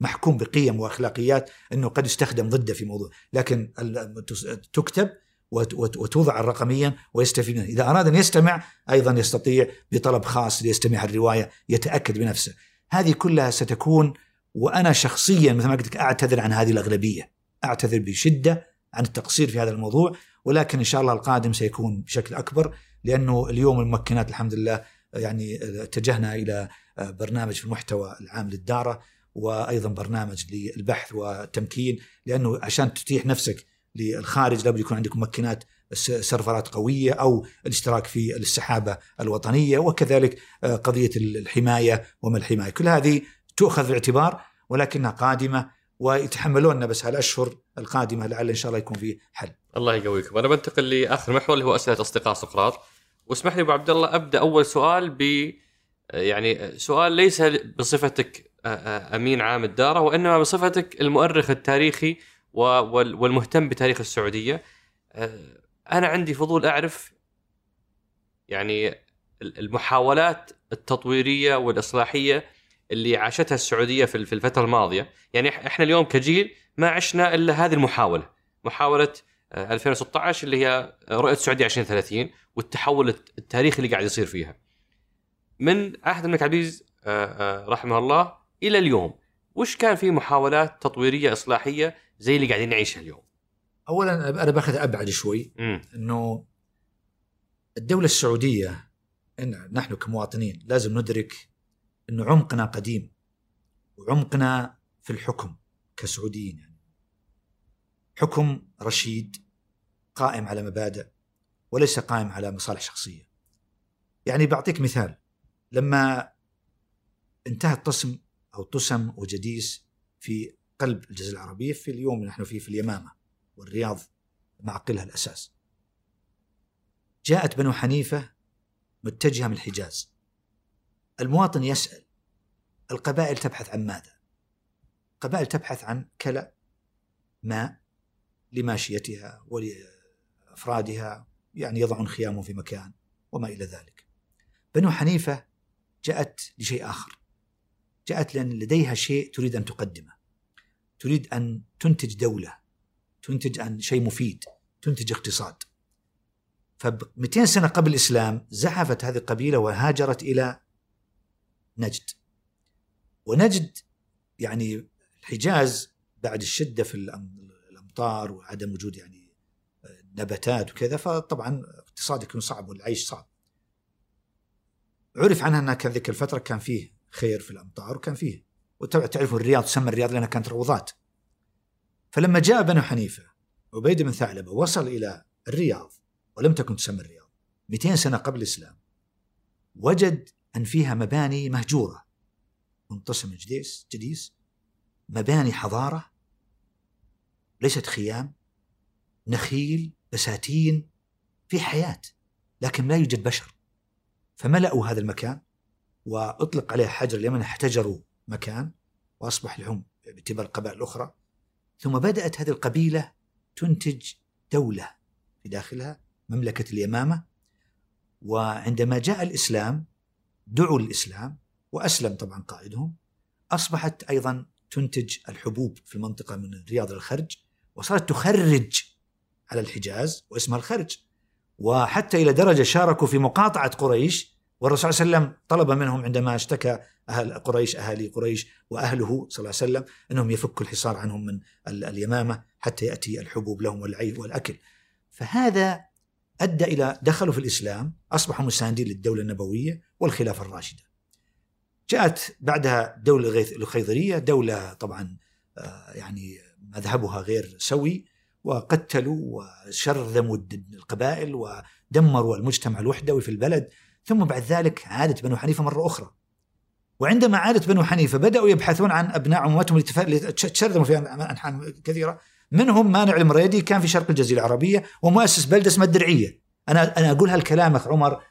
محكوم بقيم وأخلاقيات أنه قد يستخدم ضده في موضوع. لكن تكتب وتوضع رقميا ويستفيد منها إذا أراد أن يستمع أيضا يستطيع بطلب خاص ليستمع الرواية يتأكد بنفسه. هذه كلها ستكون وأنا شخصيا مثل ما قلت أعتذر عن هذه الأغلبية. أعتذر بشدة عن التقصير في هذا الموضوع ولكن إن شاء الله القادم سيكون بشكل أكبر لأنه اليوم الممكنات الحمد لله يعني اتجهنا إلى برنامج في المحتوى العام للدارة. وأيضا برنامج للبحث والتمكين لأنه عشان تتيح نفسك للخارج لابد يكون عندك ممكنات سيرفرات قوية أو الاشتراك في السحابة الوطنية وكذلك آه، قضية الحماية وما الحماية، كل هذه تؤخذ الاعتبار ولكنها قادمة ويتحملوننا بس هالأشهر القادمة لعل إن شاء الله يكون في حل. الله يقويكم، أنا بنتقل لآخر محور اللي هو أسئلة أصدقاء سقراط. واسمح لي أبو عبد الله أبدأ أول سؤال ب يعني سؤال ليس بصفتك أمين عام الدارة وإنما بصفتك المؤرخ التاريخي والمهتم بتاريخ السعودية. أنا عندي فضول أعرف يعني المحاولات التطويرية والإصلاحية اللي عاشتها السعودية في الفترة الماضية. يعني إحنا اليوم كجيل ما عشنا إلا هذه المحاولة. محاولة 2016 اللي هي رؤية السعودية 2030 والتحول التاريخي اللي قاعد يصير فيها. من عهد الملك عبد العزيز رحمه الله إلى اليوم وش كان في محاولات تطويرية إصلاحية زي اللي قاعدين نعيشها اليوم؟ اولا أنا باخذ أبعد شوي إنه الدولة السعودية إن نحن كمواطنين لازم ندرك انه عمقنا قديم وعمقنا في الحكم كسعوديين يعني حكم رشيد قائم على مبادئ وليس قائم على مصالح شخصية. يعني بعطيك مثال لما انتهى التصم أو تسم وجديس في قلب الجزيرة العربية في اليوم نحن فيه في اليمامة والرياض معقلها الأساس. جاءت بنو حنيفة متجهة من الحجاز. المواطن يسأل القبائل تبحث عن ماذا؟ القبائل تبحث عن كلأ ماء لماشيتها ولأفرادها يعني يضعون خيامهم في مكان وما إلى ذلك. بنو حنيفة جاءت لشيء آخر. جاءت لأن لديها شيء تريد أن تقدمه. تريد أن تنتج دولة تنتج عن شيء مفيد تنتج اقتصاد. ف 200 سنة قبل الإسلام زحفت هذه القبيلة وهاجرت إلى نجد. ونجد يعني الحجاز بعد الشدة في الأمطار وعدم وجود يعني نباتات وكذا فطبعا اقتصاد يكون صعب والعيش صعب. عرف عنها أنها كان ذيك الفترة كان فيه خير في الأمطار وكان فيه. وتعرفوا الرياض تسمى الرياض لأنها كانت روضات. فلما جاء بنو حنيفة عبيد بن ثعلبة وصل إلى الرياض ولم تكن تسمى الرياض 200 سنة قبل الإسلام وجد أن فيها مباني مهجورة. منتصم جديس جديس. مباني حضارة. ليست خيام. نخيل بساتين في حياة لكن لا يوجد بشر. فملأوا هذا المكان. وأطلق عليه حجر اليمن احتجروا مكان وأصبح لهم باعتبار القبائل الأخرى ثم بدأت هذه القبيلة تنتج دولة في داخلها مملكة اليمامة. وعندما جاء الإسلام دعوا الإسلام وأسلم طبعا قائدهم أصبحت أيضا تنتج الحبوب في المنطقة من الرياض للخرج وصارت تخرج على الحجاز واسمها الخرج. وحتى إلى درجة شاركوا في مقاطعة قريش والرسول صلى الله عليه وسلم طلب منهم عندما اشتكى أهل قريش أهالي قريش وأهله صلى الله عليه وسلم أنهم يفكوا الحصار عنهم من اليمامة حتى يأتي الحبوب لهم والعي والأكل. فهذا أدى إلى دخلوا في الإسلام أصبحوا مساندين للدولة النبوية والخلافة الراشدة. جاءت بعدها الدولة الخيضريه دولة طبعا آه، يعني مذهبها غير سوي وقتلوا وشرذموا القبائل ودمروا المجتمع الوحدوي في البلد ثم بعد ذلك عادت بنو حنيفة مرة أخرى. وعندما عادت بنو حنيفة بدأوا يبحثون عن أبناء عمومتهم اللي تشرذموا في انحاء كثيرة. منهم مانع المريدي كان في شرق الجزيرة العربية ومؤسس بلدة اسمها الدرعية. أنا أنا أقول هالكلام أخ عمر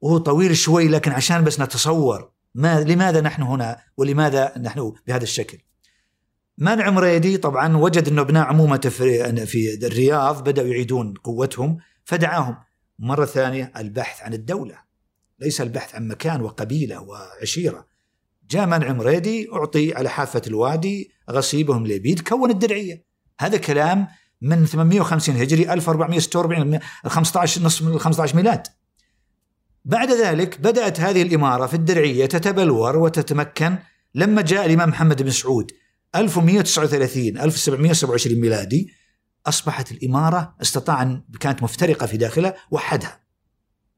وهو طويل شوي لكن عشان بس نتصور ما لماذا نحن هنا ولماذا نحن بهذا الشكل. مانع مريدي طبعا وجد إنه أبناء عمومته في في الرياض بدأوا يعيدون قوتهم فدعاهم. مرة ثانية البحث عن الدولة. ليس البحث عن مكان وقبيلة وعشيرة. جاء منع مريدي أعطي على حافة الوادي غصيبهم ليبيد كون الدرعية. هذا كلام من 850 هجري 1446 15 نصف من 15 ميلاد. بعد ذلك بدأت هذه الإمارة في الدرعية تتبلور وتتمكن لما جاء الإمام محمد بن سعود. 1139 1727 ميلادي أصبحت الإمارة استطاع أن كانت مفترقة في داخلها وحدها.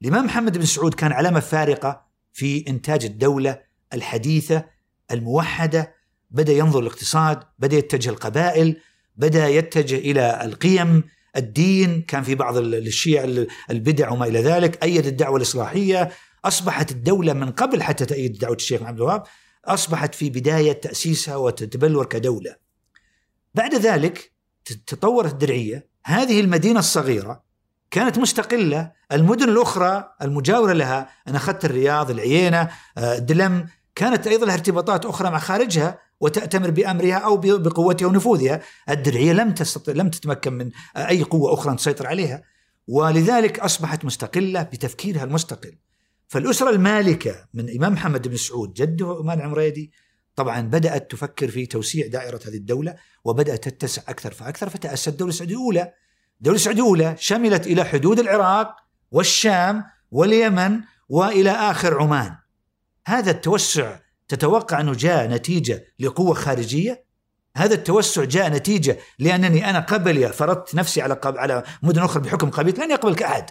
الإمام محمد بن سعود كان علامة فارقة في إنتاج الدولة الحديثة الموحدة بدأ ينظر الاقتصاد بدأ يتجه القبائل بدأ يتجه إلى القيم الدين كان في بعض الشيع البدع وما إلى ذلك أيد الدعوة الإصلاحية أصبحت الدولة من قبل حتى تأيد دعوة الشيخ محمد الوهاب أصبحت في بداية تأسيسها وتتبلور كدولة. بعد ذلك تطورت الدرعية. هذه المدينة الصغيرة كانت مستقلة. المدن الأخرى المجاورة لها أنا أخذت الرياض العيينة آه، دلم كانت أيضا لها ارتباطات أخرى مع خارجها وتأتمر بأمرها أو بقوتها ونفوذها. الدرعية لم تستطع لم تتمكن من أي قوة أخرى تسيطر عليها. ولذلك أصبحت مستقلة بتفكيرها المستقل. فالأسرة المالكة من الإمام محمد بن سعود جده إمام العمريدي طبعا بدأت تفكر في توسيع دائرة هذه الدولة وبدأت تتسع أكثر فأكثر فتأسست الدولة السعودية الأولى الدولة السعودية الأولى شملت إلى حدود العراق والشام واليمن وإلى آخر عمان. هذا التوسع تتوقع أنه جاء نتيجة لقوة خارجية؟ هذا التوسع جاء نتيجة لأنني أنا قبلي فرضت نفسي على قب... على مدن أخرى بحكم قبيلة لن يقبلك أحد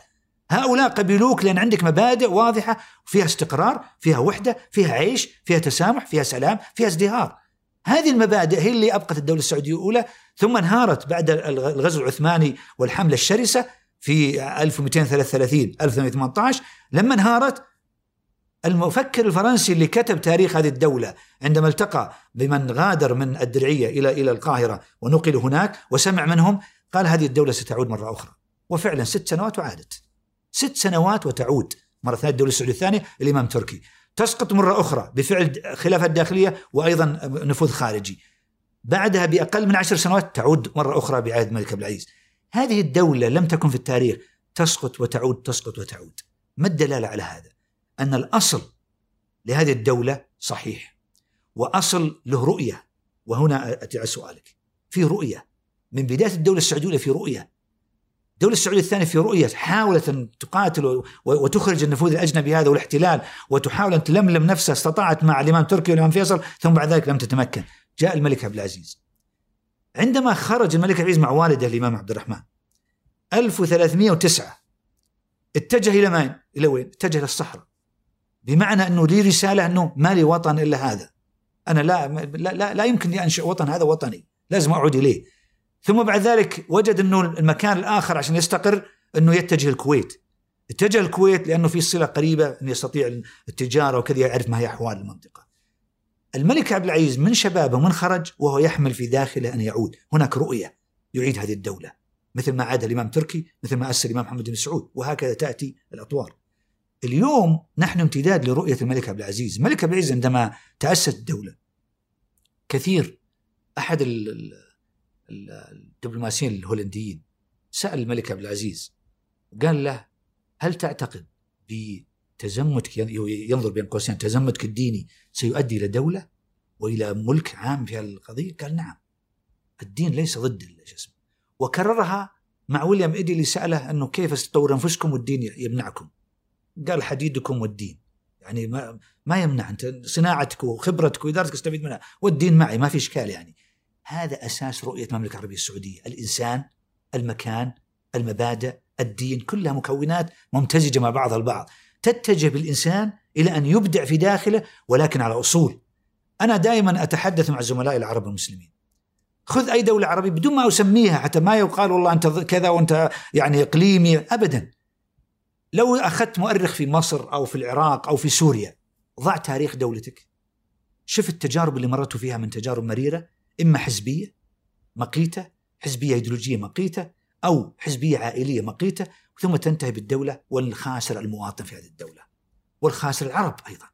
هؤلاء قبلوك لأن عندك مبادئ واضحة فيها استقرار فيها وحدة فيها عيش فيها تسامح فيها سلام فيها ازدهار. هذه المبادئ هي اللي أبقت الدولة السعودية الأولى ثم انهارت بعد الغزو العثماني والحملة الشرسة في 1233 1818 لما انهارت المفكر الفرنسي اللي كتب تاريخ هذه الدولة عندما التقى بمن غادر من الدرعية إلى إلى القاهرة ونقل هناك وسمع منهم قال هذه الدولة ستعود مرة أخرى. وفعلا ست سنوات وعادت. ست سنوات وتعود. مرة ثانية الدولة السعودية الثانية الإمام تركي. تسقط مرة أخرى بفعل خلافة داخلية وأيضا نفوذ خارجي. بعدها بأقل من عشر سنوات تعود مرة أخرى بعهد الملك عبد العزيز. هذه الدولة لم تكن في التاريخ تسقط وتعود تسقط وتعود. ما الدلالة على هذا؟ أن الأصل لهذه الدولة صحيح وأصل له رؤية. وهنا أتي على سؤالك. في رؤية. من بداية الدولة السعودية في رؤية. الدولة السعودية الثانية في رؤية. حاولت أن تقاتل وتخرج النفوذ الأجنبي هذا والاحتلال وتحاول أن تلملم نفسها استطاعت مع الإمام تركي والإمام فيصل ثم بعد ذلك لم تتمكن. جاء الملك عبد العزيز. عندما خرج الملك عبد العزيز مع والده الإمام عبد الرحمن 1309 اتجه إلى مين؟ إلى وين؟ اتجه إلى الصحراء. بمعنى أنه لي رسالة أنه ما لي وطن إلا هذا. أنا لا لا, لا, لا يمكن لي أنشئ وطن هذا وطني. لازم أعود إليه. ثم بعد ذلك وجد أنه المكان الآخر عشان يستقر أنه يتجه الكويت. اتجه الكويت لأنه في صلة قريبة أنه يستطيع التجارة وكذا يعرف ما هي أحوال المنطقة. الملك عبد العزيز من شبابه من خرج وهو يحمل في داخله أن يعود. هناك رؤية يعيد هذه الدولة مثل ما عاد الإمام تركي مثل ما أسس الإمام محمد بن سعود وهكذا تأتي الأطوار. اليوم نحن امتداد لرؤية الملك عبد العزيز. الملك عبد العزيز عندما تأسست الدولة كثير أحد الدبلوماسيين الهولنديين سأل الملك عبد العزيز قال له هل تعتقد بتزمتك ينظر بين قوسين تزمتك الديني سيؤدي إلى دولة وإلى ملك عام في القضية؟ قال نعم. الدين ليس ضد الجسم. وكررها مع ويليام إيدي اللي سأله إنه كيف تطور أنفسكم والدين يمنعكم. قال حديدكم والدين. يعني ما ما يمنع أنت صناعتك وخبرتك وإدارتك استفيد منها. والدين معي ما في إشكال يعني. هذا أساس رؤية المملكة العربية السعودية. الإنسان المكان المبادئ الدين كلها مكونات ممتزجة مع بعضها البعض. تتجه بالإنسان إلى أن يبدع في داخله ولكن على أصول. أنا دائما أتحدث مع زملائي العرب المسلمين. خذ أي دولة عربية بدون ما أسميها حتى ما يقال والله أنت كذا وأنت يعني إقليمي ابدا. لو أخذت مؤرخ في مصر أو في العراق أو في سوريا ضع تاريخ دولتك. شوف التجارب اللي مرتوا فيها من تجارب مريرة إما حزبية مقيتة حزبية إيديولوجية مقيتة أو حزبية عائلية مقيتة ثم تنتهي بالدولة والخاسر المواطن في هذه الدولة والخاسر العرب أيضا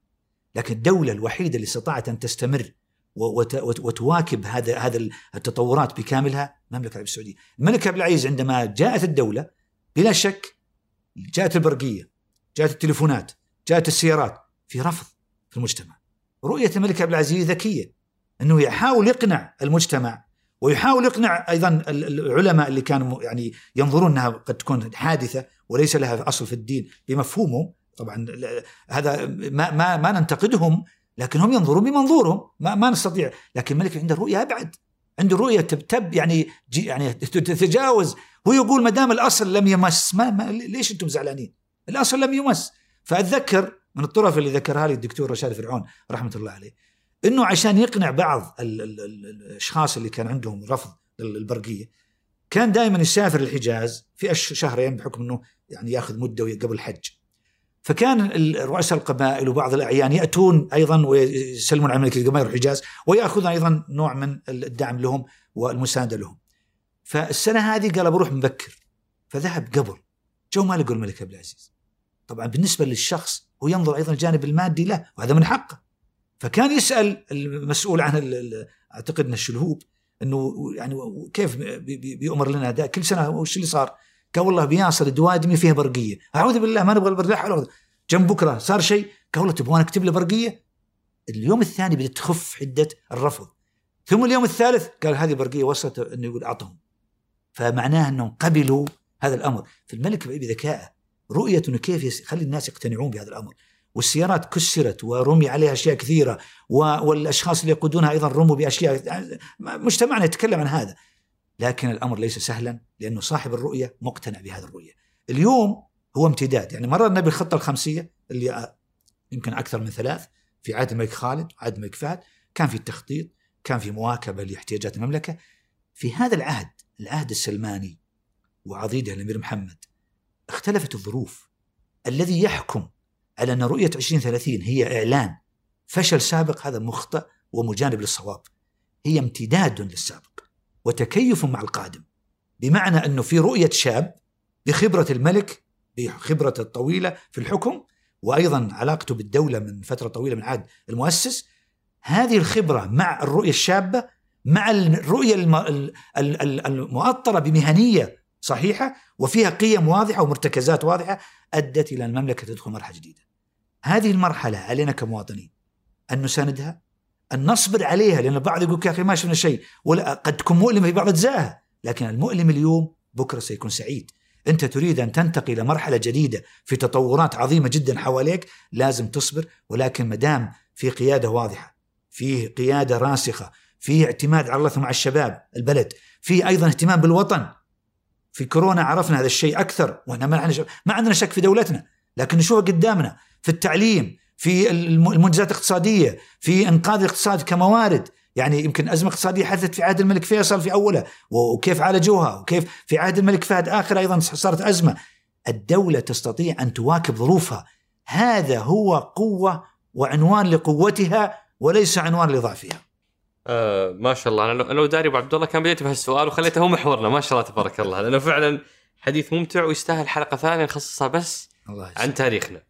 لكن الدولة الوحيدة اللي استطاعت أن تستمر وتواكب هذا هذا التطورات بكاملها المملكة العربية السعودية. الملك عبد العزيز عندما جاءت الدولة بلا شك جاءت البرقية، جاءت التليفونات، جاءت السيارات في رفض في المجتمع. رؤية الملك عبد العزيز ذكية أنه يحاول يقنع المجتمع ويحاول يقنع أيضا العلماء اللي كانوا يعني ينظرون إنها قد تكون حادثة وليس لها أصل في الدين بمفهومه. طبعا هذا ما ما ما ننتقدهم لكن هم ينظرون بمنظورهم. ما, ما نستطيع. لكن الملك عنده رؤية أبعد. عنده رؤية تب يعني يعني تتجاوز. هو يقول ما دام الأصل لم يمس ما, ما ليش أنتم زعلانين؟ الأصل لم يمس. فأتذكر من الطرف اللي ذكرها لي الدكتور رشاد فرعون رحمة الله عليه إنه عشان يقنع بعض ال ال ال الأشخاص اللي كان عندهم رفض للبرقيه كان دائما يسافر الحجاز في شهرين بحكم إنه يعني يأخذ مدة قبل الحج فكان رؤساء القبائل وبعض الأعيان يأتون أيضا ويسلمون على ملك القبائل والحجاز ويأخذون أيضا نوع من الدعم لهم والمساندة لهم. فالسنة هذه قال بروح مبكر فذهب قبل جو ما لقوا الملك عبد العزيز. طبعا بالنسبة للشخص هو ينظر أيضا الجانب المادي له وهذا من حقه. فكان يسأل المسؤول عن أعتقد ان الشلهوب إنه يعني كيف بيؤمر لنا ده كل سنة وش اللي صار؟ قال والله بياصل دوادمي فيها برقية. أعوذ بالله ما نبغى البرقيه جنب بكرة صار شيء قال والله تبغون أكتب له برقية؟ اليوم الثاني بدأت تخف حدة الرفض. ثم اليوم الثالث قال هذه برقية وصلت إنه يقول أعطهم. فمعناه إنهم قبلوا هذا الأمر. فالملك بذكائه رؤية إنه كيف يخلي الناس يقتنعون بهذا الأمر. والسيارات كسرت ورمي عليها أشياء كثيرة والأشخاص اللي يقودونها أيضا رموا بأشياء مجتمعنا يتكلم عن هذا. لكن الأمر ليس سهلا لأنه صاحب الرؤية مقتنع بهذه الرؤية. اليوم هو امتداد يعني مررنا بالخطة الخمسية اللي يمكن أكثر من ثلاث في عهد الملك خالد وعهد الملك فهد كان في التخطيط كان في مواكبة لاحتياجات المملكة. في هذا العهد العهد السلماني وعضيده الأمير محمد اختلفت الظروف. الذي يحكم على أن رؤية 2030 هي إعلان فشل سابق هذا مخطئ ومجانب للصواب. هي امتداد للسابق وتكيف مع القادم بمعنى أنه في رؤية شاب بخبرة الملك بخبرته الطويلة في الحكم وأيضا علاقته بالدولة من فترة طويلة من عهد المؤسس. هذه الخبرة مع الرؤية الشابة مع الرؤية المؤطرة بمهنية صحيحة وفيها قيم واضحة ومرتكزات واضحة أدت إلى المملكة تدخل مرحلة جديدة. هذه المرحلة علينا كمواطنين أن نساندها أن نصبر عليها لأن البعض يقول يا أخي ما شفنا شيء ولا قد تكون مؤلمة في بعض أجزائها لكن المؤلم اليوم بكرة سيكون سعيد. أنت تريد أن تنتقل إلى مرحلة جديدة في تطورات عظيمة جدا حواليك لازم تصبر ولكن مدام في قيادة واضحة في قيادة راسخة في اعتماد على الله مع الشباب البلد في أيضا اهتمام بالوطن في كورونا عرفنا هذا الشيء أكثر وإحنا ما عندنا شك في دولتنا لكن نشوفه قدامنا في التعليم في المنجزات الاقتصادية في إنقاذ الاقتصاد كموارد يعني يمكن أزمة اقتصادية حدثت في عهد الملك فيصل في اولها وكيف عالجوها وكيف في عهد الملك فهد آخر أيضا صارت أزمة. الدولة تستطيع أن تواكب ظروفها. هذا هو قوة وعنوان لقوتها وليس عنوان لضعفها. آه ما شاء الله. أنا لو داري أبو عبد الله كان بديت بهالسؤال وخليته هو محورنا. ما شاء الله تبارك الله. لأنه فعلا حديث ممتع ويستاهل حلقة ثانية نخصصها بس الله عن تاريخنا.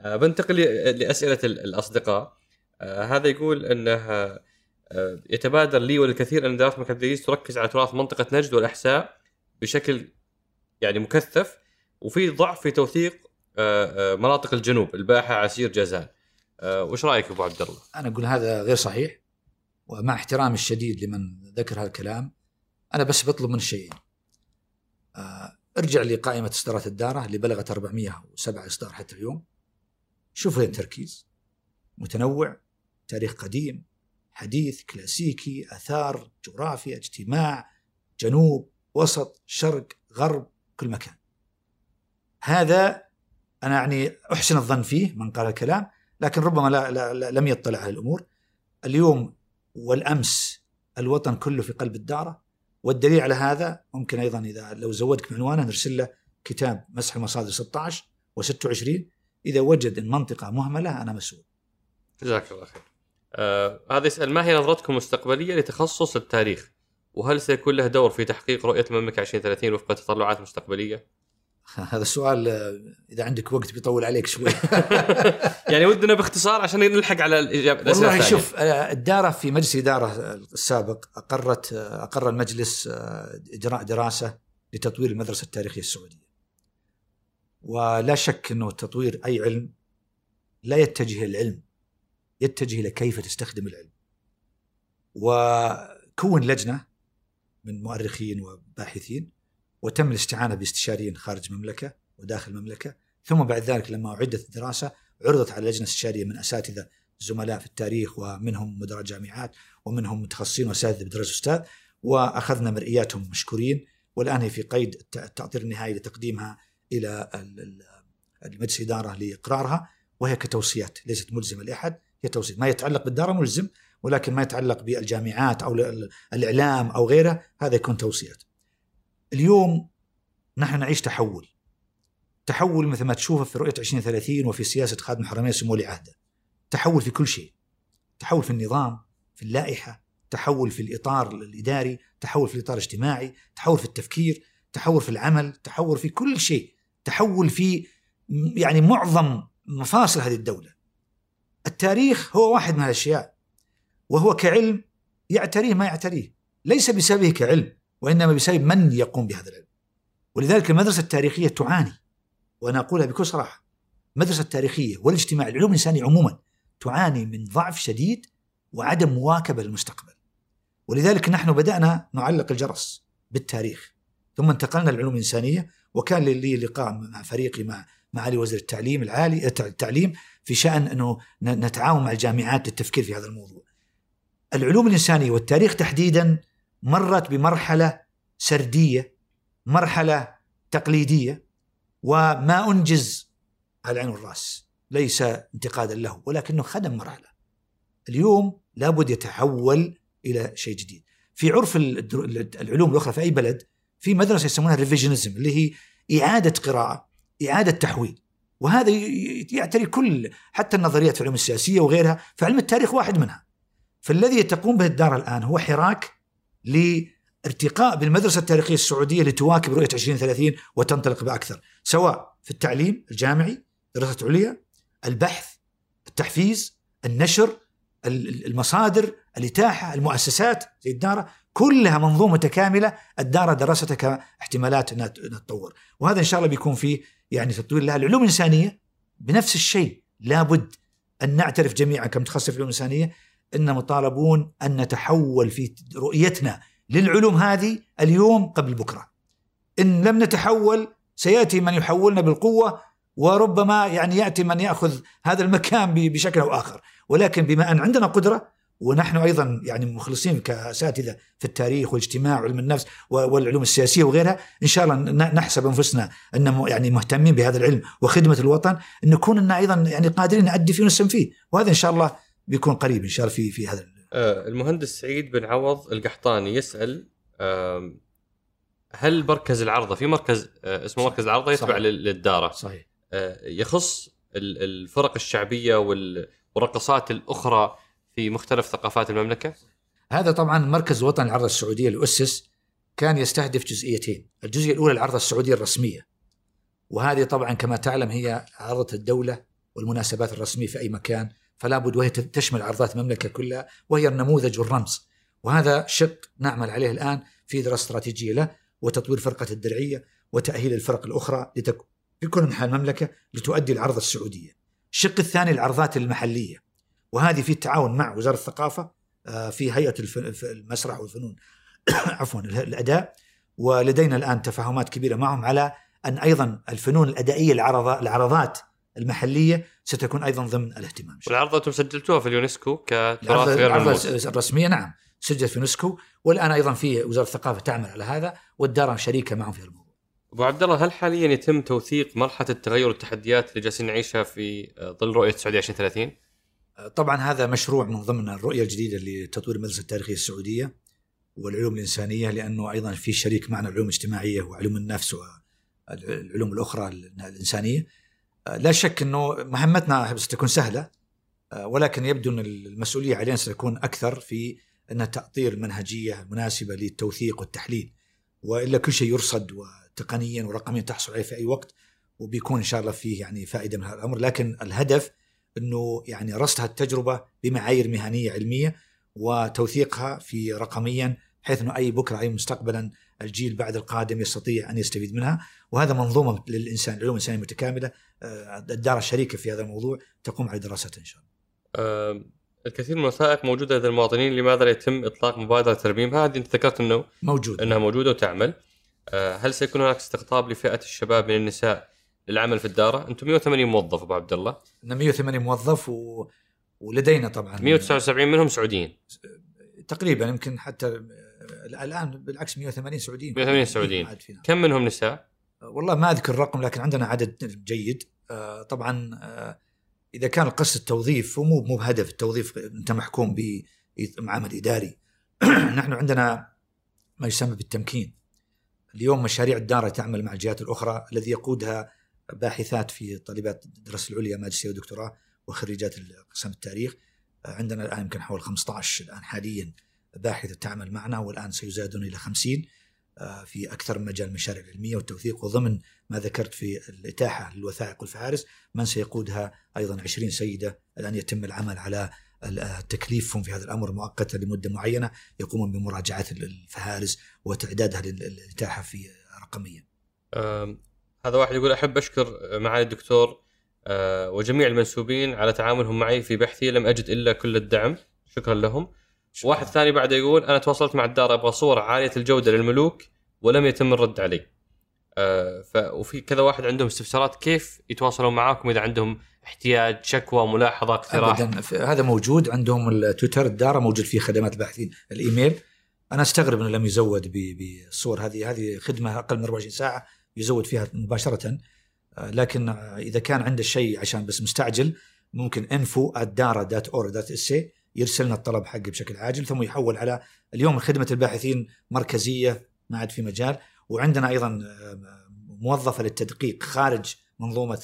آه، بنتقل لأسئلة الأصدقاء. آه، هذا يقول إنه آه، يتبادر لي وللكثير أن دراسه البلجيكيه تركز على تراث منطقة نجد والأحساء بشكل يعني مكثف وفي ضعف في توثيق آه، مناطق الجنوب الباحة عسير جازان. وش رأيك أبو عبد الله؟ أنا أقول هذا غير صحيح. ومع احترامي الشديد لمن ذكر هذا الكلام أنا بس بطلب من شيئين. ارجع لقائمه إصدارات الدارة اللي بلغت 407 إصدار حتى اليوم. شوف وين تركيز. متنوع تاريخ قديم حديث كلاسيكي آثار جغرافيا اجتماع جنوب وسط شرق غرب كل مكان. هذا أنا يعني أحسن الظن فيه من قال الكلام لكن ربما لا, لا, لا لم يطلع على الأمور. اليوم والأمس الوطن كله في قلب الدارة والدليل على هذا ممكن أيضا إذا لو زودك بعنوانه نرسل له كتاب مسح المصادر 16 و26 إذا وجد المنطقة مهملة أنا مسؤول. جزاك الله خير. آه هذا يسأل ما هي نظرتكم المستقبليه لتخصص التاريخ؟ وهل سيكون له دور في تحقيق رؤية المملكه 2030 وفق التطلعات المستقبليه؟ *laughs* هذا السؤال آه، إذا عندك وقت بيطول عليك شوي. *laughs* يعني ودنا باختصار عشان نلحق على الإجابة والله شوف آه، الداره في مجلس الإدارة السابق أقرت آه، أقر المجلس اجراء دراسة لتطوير المدرسة التاريخية السعودية. ولا شك إنه تطوير أي علم لا يتجه إلى العلم يتجه إلى كيف تستخدم العلم. وكون لجنة من مؤرخين وباحثين وتم الاستعانة باستشاريين خارج المملكة وداخل المملكة ثم بعد ذلك لما أعدت الدراسة عرضت على لجنه استشاريه من أساتذة زملاء في التاريخ ومنهم مدراء جامعات ومنهم متخصصين وأساتذة بدرجه أستاذ وأخذنا مرئياتهم مشكورين والآن هي في قيد التعطير النهائي لتقديمها إلى المجلس الإدارة لإقرارها وهي كتوصيات ليست ملزمة لأحد هي توصيات ما يتعلق بالداره ملزم ولكن ما يتعلق بالجامعات أو الإعلام أو غيره هذا يكون توصيات. اليوم نحن نعيش تحول. تحول مثل ما تشوفه في رؤية 2030 وفي سياسة خادم الحرمين سمو ولي عهده. تحول في كل شيء. تحول في النظام في اللائحة تحول في الإطار الإداري تحول في الإطار الاجتماعي تحول في التفكير تحول في العمل تحول في كل شيء. تحول في يعني معظم مفاصل هذه الدولة. التاريخ هو واحد من الأشياء وهو كعلم يعتريه ما يعتريه. ليس بسببه كعلم. وإنما بسبب من يقوم بهذا العلم. ولذلك المدرسة التاريخية تعاني وأنا أقولها بكل صراحة المدرسة التاريخية والاجتماع العلوم الإنسانية عموما تعاني من ضعف شديد وعدم مواكبة للمستقبل. ولذلك نحن بدأنا نعلق الجرس بالتاريخ ثم انتقلنا للعلوم الإنسانية وكان لي لقاء مع فريقي مع معالي وزير التعليم العالي التعليم في شأن أنه نتعاون مع الجامعات للتفكير في هذا الموضوع. العلوم الإنسانية والتاريخ تحديدا مرت بمرحلة سردية مرحلة تقليدية وما أنجز على العين والرأس ليس انتقادا له ولكنه خدم مرحلة. اليوم لابد يتحول إلى شيء جديد. في عرف العلوم الأخرى في أي بلد في مدرسة يسمونها ريفيجنزم اللي هي إعادة قراءة إعادة تحويل. وهذا يعتري كل حتى النظريات في العلوم السياسية وغيرها فعلم التاريخ واحد منها. فالذي تقوم به الدار الآن هو حراك لارتقاء بالمدرسة التاريخية السعودية لتواكب رؤية 2030 وتنطلق بأكثر سواء في التعليم الجامعي دراسة عليا البحث التحفيز النشر المصادر الإتاحة المؤسسات زي الدارة كلها منظومة متكاملة الدارة دراستها كاحتمالات إنها تتطور. وهذا إن شاء الله بيكون فيه يعني تطوير لها. العلوم الإنسانية بنفس الشيء لابد أن نعترف جميعا كمتخصص في العلوم الإنسانية. إن مطالبون أن نتحول في رؤيتنا للعلوم هذه اليوم قبل بكرة. إن لم نتحول سيأتي من يحولنا بالقوة وربما يعني يأتي من يأخذ هذا المكان بشكل أو آخر، ولكن بما أن عندنا قدرة ونحن أيضا يعني مخلصين كأساتذة في التاريخ والاجتماع وعلم النفس والعلوم السياسية وغيرها، إن شاء الله نحسب أنفسنا أن يعني مهتمين بهذا العلم وخدمة الوطن، إن نكون أيضا يعني قادرين نأدي فيه ونسهم فيه، وهذا إن شاء الله بيكون قريب إن شاء الله في في هذا آه، المهندس سعيد بن عوض القحطاني يسأل هل مركز العرضة في مركز آه، اسمه مركز العرضة يتبع صحيح. للداره صحيح آه، يخص الفرق الشعبية والرقصات الأخرى في مختلف ثقافات المملكة؟ هذا طبعا مركز الوطني للعرضة السعودية اللي اسس كان يستهدف جزئيتين، الجزئية الأولى العرضه السعودية الرسمية. وهذه طبعا كما تعلم هي عرضة الدولة والمناسبات الرسمية في أي مكان فلا بد وهي تشمل عرضات المملكة كلها وهي النموذج والرمز وهذا شق نعمل عليه الآن في دراسه استراتيجية له وتطوير فرقة الدرعية وتأهيل الفرق الأخرى لتكون في كل انحاء المملكة لتؤدي العرض السعودية. الشق الثاني العرضات المحلية. وهذه في التعاون مع وزارة الثقافة آه، في هيئة المسرح والفنون. *coughs* عفوا الأداء. ولدينا الآن تفاهمات كبيرة معهم على أن أيضا الفنون الأدائية العرضات المحلية ستكون أيضا ضمن الاهتمام. والعرض أنتم سجلتوها في اليونسكو كتراث غير ملموس. الرسمية نعم سجلت في يونسكو والآن أيضا في وزارة الثقافة تعمل على هذا والدار شريكة معهم في الموضوع. أبو عبد الله هل حاليا يتم توثيق مرحلة التغير والتحديات اللي جالسين نعيشها في ظل رؤية السعودية 2030؟ طبعا هذا مشروع من ضمن الرؤية الجديدة لتطوير المدرسة التاريخية السعودية والعلوم الإنسانية لأنه أيضا في شريك معنا العلوم الاجتماعية وعلوم النفس والعلوم الأخرى الإنسانية. لا شك إنه مهمتنا ستكون سهلة ولكن يبدو إن المسؤولية علينا ستكون أكثر في انها تعطير منهجيه مناسبة للتوثيق والتحليل. وإلا كل شيء يرصد وتقنيا ورقميا تحصل عليه في أي وقت وبيكون إن شاء الله فيه يعني فائدة من هذا الأمر. لكن الهدف إنه يعني رصد التجربة بمعايير مهنية علمية وتوثيقها في رقميا بحيث إنه أي بكرة أي مستقبلا الجيل بعد القادم يستطيع أن يستفيد منها وهذا منظومة للإنسان العلوم الإنسانية المتكامله آه، الدار الشريكة في هذا الموضوع تقوم على دراسته إن شاء الله. أه الكثير من الوثائق موجودة لدى المواطنين لماذا لا يتم إطلاق مبادرة ترميمها؟ هذه أنت ذكرت إنه موجود إنها موجودة وتعمل. أه هل سيكون هناك استقطاب لفئة الشباب من النساء للعمل في الدارة؟ أنتم 180 موظف أبو عبد الله. 180 موظف و... ولدينا طبعا 179 منهم سعوديين. تقريبا يمكن حتى الآن بالعكس 180 سعوديين. 180 سعوديين. كم منهم نساء؟ والله ما أذكر الرقم لكن عندنا عدد جيد. آه، طبعا آه، إذا كان القصد التوظيف ومو مو بهدف التوظيف أنت محكوم بعمل إداري. *clears throat* نحن عندنا ما يسمى بالتمكين. اليوم مشاريع الدارة تعمل مع الجهات الأخرى الذي يقودها باحثات في طالبات الدراسة العليا ماجستير ودكتوراه وخريجات قسم التاريخ. آه، عندنا الآن يمكن حول 15 الآن حاليا. باحثة تعمل معنا والآن سيزادون إلى 50 آه، في أكثر من مجال المشاريع العلمية والتوثيق وضمن ما ذكرت في الإتاحة للوثائق والفهارس من سيقودها أيضا 20 سيدة الآن يتم العمل على تكليفهم في هذا الأمر مؤقتا لمدة معينة يقومون بمراجعة الفهارس وتعدادها للإتاحة في رقميا. هذا واحد يقول أحب أشكر معالي الدكتور أه وجميع المنسوبين على تعاملهم معي في بحثي لم أجد إلا كل الدعم شكرا لهم. واحد ثاني بعده يقول أنا تواصلت مع الدار أبغى صور عالية الجودة للملوك ولم يتم الرد علي. آه ف وفي كذا واحد عندهم استفسارات كيف يتواصلون معاكم إذا عندهم احتياج شكوى ملاحظة اقتراح؟ ابدا. هذا موجود عندهم التويتر الدار موجود فيه خدمات الباحثين. الإيميل أنا أستغرب إنه لم يزود بالصور هذه هذه خدمة أقل من 24 ساعة يزود فيها مباشرة. آه، لكن إذا كان عنده شيء عشان بس مستعجل ممكن انفو الدارة دات اور دات اسي يرسل لنا الطلب حقه بشكل عاجل ثم يحول على اليوم خدمة الباحثين مركزية ما عاد في مجال. وعندنا أيضا موظفة للتدقيق خارج منظومة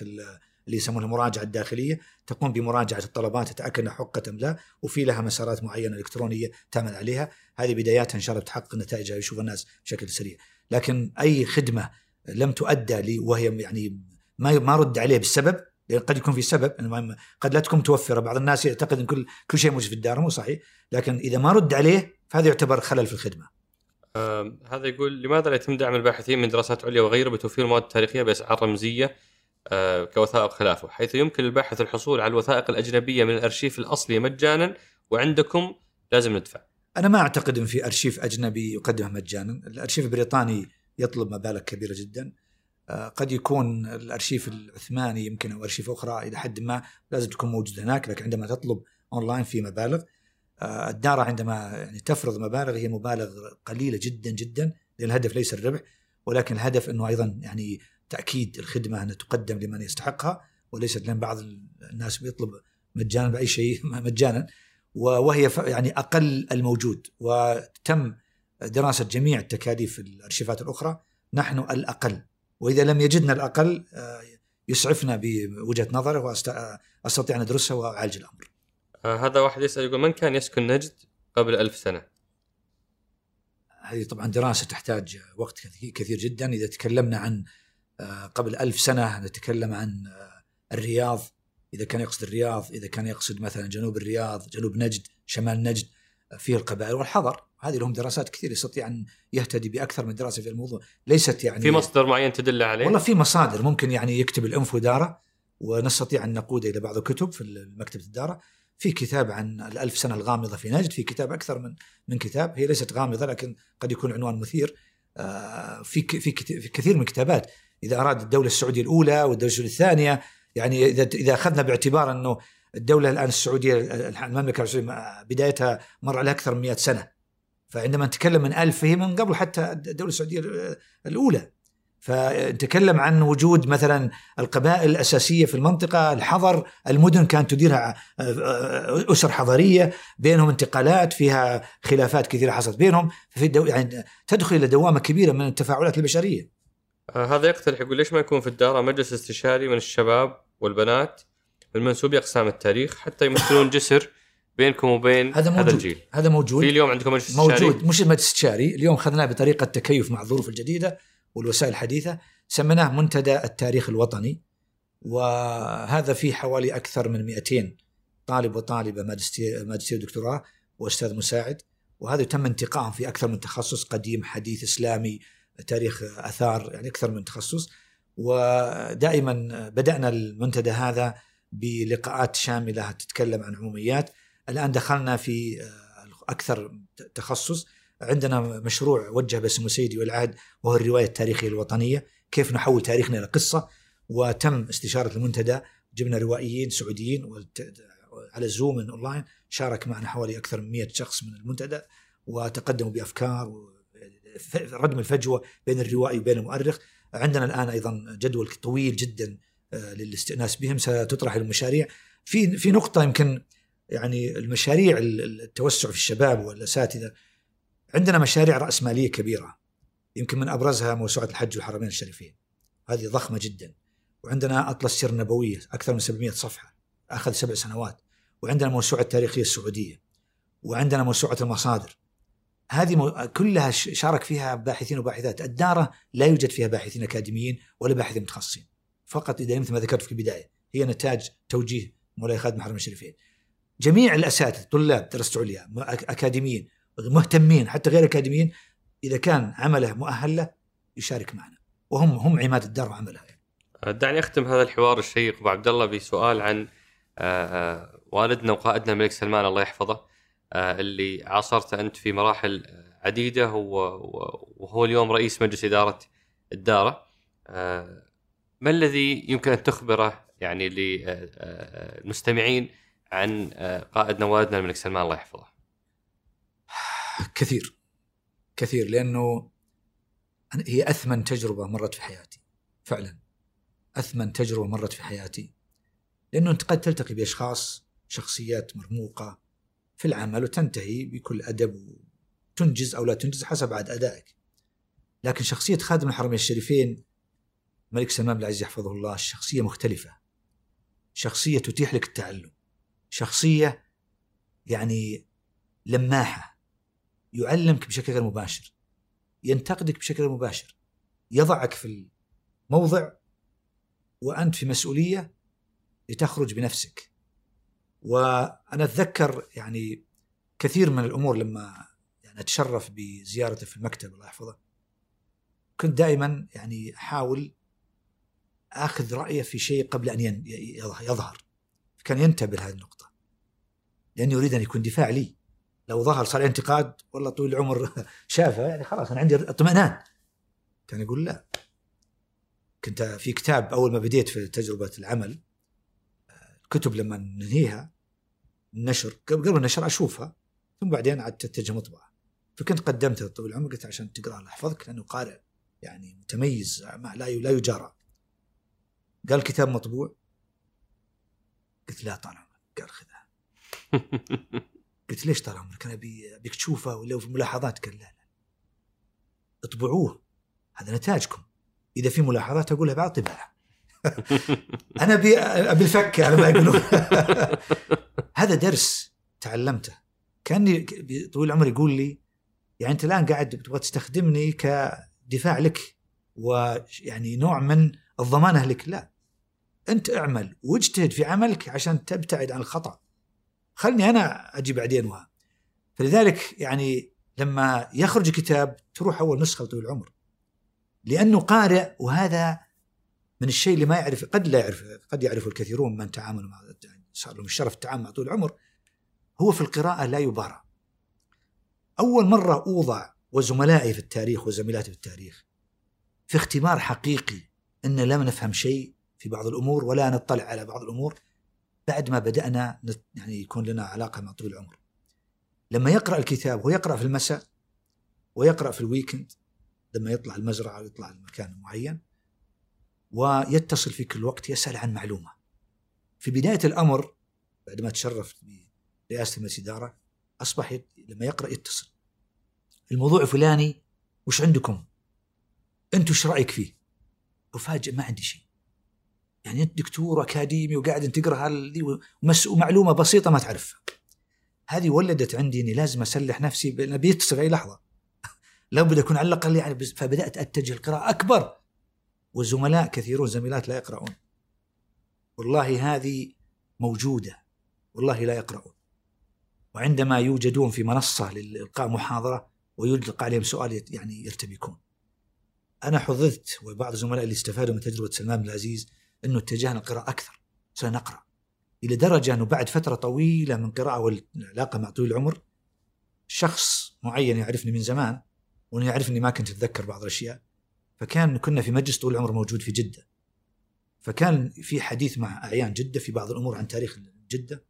اللي يسمونها المراجعه الداخلية. تقوم بمراجعة الطلبات تتأكد انها أم لا وفي لها مسارات معينة إلكترونية تعمل عليها. هذه بداياتها ان شاء الله بتحقق نتائجها يشوف الناس بشكل سريع. لكن أي خدمة لم تؤدى وهي يعني ما ما رد عليه بالسبب لأن قد يكون في سبب قد لا تكون متوفرة. بعض الناس يعتقد إن كل كل شيء موجود في الدار مو صحيح. لكن إذا ما رد عليه فهذا يعتبر خلل في الخدمة. آه هذا يقول لماذا لا يتم دعم الباحثين من دراسات عليا وغيره بتوفير مواد تاريخية بأسعار رمزية آه كوثائق خلافه؟ حيث يمكن للباحث الحصول على الوثائق الأجنبية من الأرشيف الأصلي مجانا وعندكم لازم ندفع. أنا ما أعتقد إن في أرشيف أجنبي يقدمه مجانا، الأرشيف البريطاني يطلب مبالغ كبيرة جدا. قد يكون الأرشيف العثماني يمكن أو أرشيف أخرى إلى حد ما لازم تكون موجود هناك لكن عندما تطلب أونلاين في مبالغ آه، الدارة عندما يعني تفرض مبالغ هي مبالغ قليلة جدا جدا لأن الهدف ليس الربح ولكن الهدف إنه أيضا يعني تأكيد الخدمة انها تقدم لمن يستحقها وليست لأن بعض الناس بيطلب مجانا بأي شيء *laughs* مجانا وهي يعني أقل الموجود وتم دراسة جميع التكاليف الأرشيفات الأخرى نحن الأقل. وإذا لم يجدنا الأقل آه، يسعفنا بوجهة نظره واستطيع أن ادرسها وأعالج الأمر. آه هذا واحد يسأل يقول من كان يسكن نجد قبل ألف سنة؟ هذه طبعا دراسة تحتاج وقت كثير جدا إذا تكلمنا عن آه قبل ألف سنة نتكلم عن آه الرياض إذا كان يقصد الرياض إذا كان يقصد مثلا جنوب الرياض جنوب نجد شمال نجد فيه القبائل والحضر. هذه لهم دراسات كثير يستطيع أن يهتدي بأكثر من دراسة في الموضوع. ليست يعني في مصدر معين تدل عليه؟ والله في مصادر. ممكن يعني يكتب الأنف ودارة ونستطيع أن نقود إلى بعض الكتب في مكتبة الدارة. في كتاب عن الألف سنة الغامضة في نجد في كتاب أكثر من من كتاب. هي ليست غامضة لكن قد يكون عنوان مثير. آه، في في كثير من الكتابات. إذا أراد الدولة السعودية الأولى والدولة السعودية الثانية يعني إذا إذا أخذنا باعتبار أنه الدولة الآن السعودية المملكة السعودية بدايتها مر عليها أكثر من 100 سنة. فعندما نتكلم من ألف فهي من قبل حتى الدولة السعودية الأولى. فنتكلم عن وجود مثلا القبائل الأساسية في المنطقة الحضر المدن كانت تديرها آه، آه، أسر حضريه بينهم انتقالات فيها خلافات كثيرة حصلت بينهم. في الدو... يعني تدخل إلى دوامة كبيرة من التفاعلات البشرية. آه هذا يقترح يقول ليش ما يكون في الدار مجلس استشاري من الشباب والبنات؟ المنسوبي اقسام التاريخ حتى يمثلون جسر بينكم وبين هذا موجود. هذا الجيل. هذا موجود. في اليوم عندكم مجلس استشاري موجود مش مجلس استشاري اليوم اخذناه بطريقة تكيف مع الظروف الجديدة والوسائل الحديثة. سميناه منتدى التاريخ الوطني وهذا فيه حوالي أكثر من 200 طالب وطالبة ماجستير ماجستير ودكتوراه وأستاذ مساعد. وهذا تم انتقائهم في أكثر من تخصص قديم حديث إسلامي تاريخ آثار يعني أكثر من تخصص. ودائما بدأنا المنتدى هذا بلقاءات شاملة تتكلم عن عموميات. الآن دخلنا في أكثر تخصص. عندنا مشروع وجه باسم سيدي والعهد وهو الرواية التاريخية الوطنية. كيف نحول تاريخنا إلى قصة؟ وتم استشارة المنتدى. جبنا روائيين سعوديين على زوم أونلاين. شارك معنا حوالي أكثر من 100 شخص من المنتدى وتقدموا بأفكار ردم الفجوة بين الروائي وبين المؤرخ. عندنا الآن أيضا جدول طويل جدا آه، للاستئناس بهم ستطرح المشاريع. في في نقطة يمكن يعني المشاريع التوسع في الشباب والأساتذة. عندنا مشاريع راسماليه كبيرة يمكن من أبرزها موسوعة الحج والحرمين الشريفين. هذه ضخمة جدا. وعندنا أطلس سير النبويه أكثر من 700 صفحة اخذ سبع سنوات. وعندنا موسوعة التاريخيه السعودية. وعندنا موسوعة المصادر. هذه كلها شارك فيها باحثين وباحثات. الدارة لا يوجد فيها باحثين أكاديميين ولا باحثين متخصصين. فقط إذا مثل ما ذكرت في البداية هي نتاج توجيه مولاي خادم الحرمين الشريفين. جميع الأساتذة طلاب دراسة عليا أكاديميين مهتمين حتى غير أكاديميين إذا كان عمله مؤهل له يشارك معنا. وهم هم عماد الدار وعملها. يعني. دعني أختم هذا الحوار الشيق أبو عبد الله بسؤال عن والدنا وقائدنا الملك سلمان الله يحفظه اللي عاصرته أنت في مراحل عديدة وهو اليوم رئيس مجلس إدارة الدارة. ما الذي يمكن أن تخبره يعني للمستمعين عن قائدنا والدنا الملك سلمان الله يحفظه؟ كثير. كثير لأنه هي أثمن تجربة مرت في حياتي فعلا. أثمن تجربة مرت في حياتي. لأنه أنت قد تلتقي بأشخاص شخصيات مرموقة في العمل وتنتهي بكل أدب وتنجز أو لا تنجز حسب عاد أدائك. لكن شخصية خادم الحرمين الشريفين الملك سلمان العزيز يحفظه الله شخصية مختلفة. شخصية تتيح لك التعلم. شخصية يعني لماحة. يعلمك بشكل غير مباشر. ينتقدك بشكل غير مباشر. يضعك في الموضع وأنت في مسؤولية لتخرج بنفسك. وأنا أتذكر يعني كثير من الأمور لما يعني أتشرف بزيارته في المكتب الله يحفظه كنت دائما يعني أحاول أخذ رأيه في شيء قبل أن يظهر. كان ينتبه لهذه النقطة. لأنه يريد أن يكون دفاع لي. لو ظهر صار انتقاد والله طويل العمر *laughs* شافه يعني خلاص أنا عندي اطمئنان. كان يقول لا. كنت في كتاب أول ما بديت في تجربة العمل الكتب لما ننهيها النشر قبل النشر أشوفها ثم بعدين عاد تتجه مطبعة. فكنت قدمتها طويل العمر قلت عشان تقرأها احفظك لأنه قارئ يعني متميز لا لا يجارى. قال الكتاب مطبوع. قلت لا طال عمرك. قال خذها. *laughs* قلت ليش طال عمرك؟ أنا ابي أبيك تشوفه ولا في ملاحظات. قال لا لا. اطبعوه. هذا نتاجكم. إذا في ملاحظات أقولها بعد طباعه *laughs* أنا ابي أبي الفك على ما يقولون *laughs* هذا درس تعلمته. كأني طويل العمر يقول لي يعني أنت الآن قاعد تبغى تستخدمني كدفاع لك ويعني نوع من الضمانه لك لا. انت اعمل واجتهد في عملك عشان تبتعد عن الخطأ. خلني أنا أجي بعدين وها. فلذلك يعني لما يخرج كتاب تروح أول نسخة لطويل العمر. لأنه قارئ وهذا من الشيء اللي ما يعرف قد لا يعرف قد يعرف الكثيرون من تعاملوا مع صار لهم الشرف التعامل مع طول العمر. هو في القراءة لا يبارى. أول مرة أوضع وزملائي في التاريخ وزميلاتي في التاريخ في اختبار حقيقي أن لم نفهم شيء في بعض الأمور ولا نطلع على بعض الأمور بعد ما بدأنا يعني يكون لنا علاقة مع طول العمر. لما يقرأ الكتاب هو يقرأ في المساء ويقرأ في الويكند لما يطلع المزرعة أو يطلع المكان معين ويتصل في كل وقت يسأل عن معلومة. في بداية الأمر بعدما تشرفت برئاسة مجلس إدارة أصبح لما يقرأ يتصل. الموضوع الفلاني وش عندكم؟ أنتم وش رأيك فيه؟ أفاجئ ما عندي شيء. يعني أنت دكتور أكاديمي وقاعد تقرأ هذه ومعلومة بسيطة ما تعرفها هذه ولدت عندي إني لازم أسلح نفسي بيتصل أي لحظة. *laughs* لابد اكون على الأقل يعني فبدأت أتجه القراءه أكبر. وزملاء كثيرون زميلات لا يقرؤون. والله هذه موجودة. والله لا يقرؤون. وعندما يوجدون في منصة لالقاء محاضرة ويلقى عليهم سؤال يعني يرتبكون. أنا حظظت وبعض الزملاء اللي استفادوا من تجربة سلمان بن العزيز إنه اتجهنا القراءه أكثر سنقرأ. إلى درجة إنه بعد فترة طويلة من قراءة والعلاقة مع طويل العمر شخص معين يعرفني من زمان وإنه يعرفني ما كنت أتذكر بعض الأشياء فكان كنا في مجلس طول العمر موجود في جدة. فكان في حديث مع أعيان جدة في بعض الأمور عن تاريخ جدة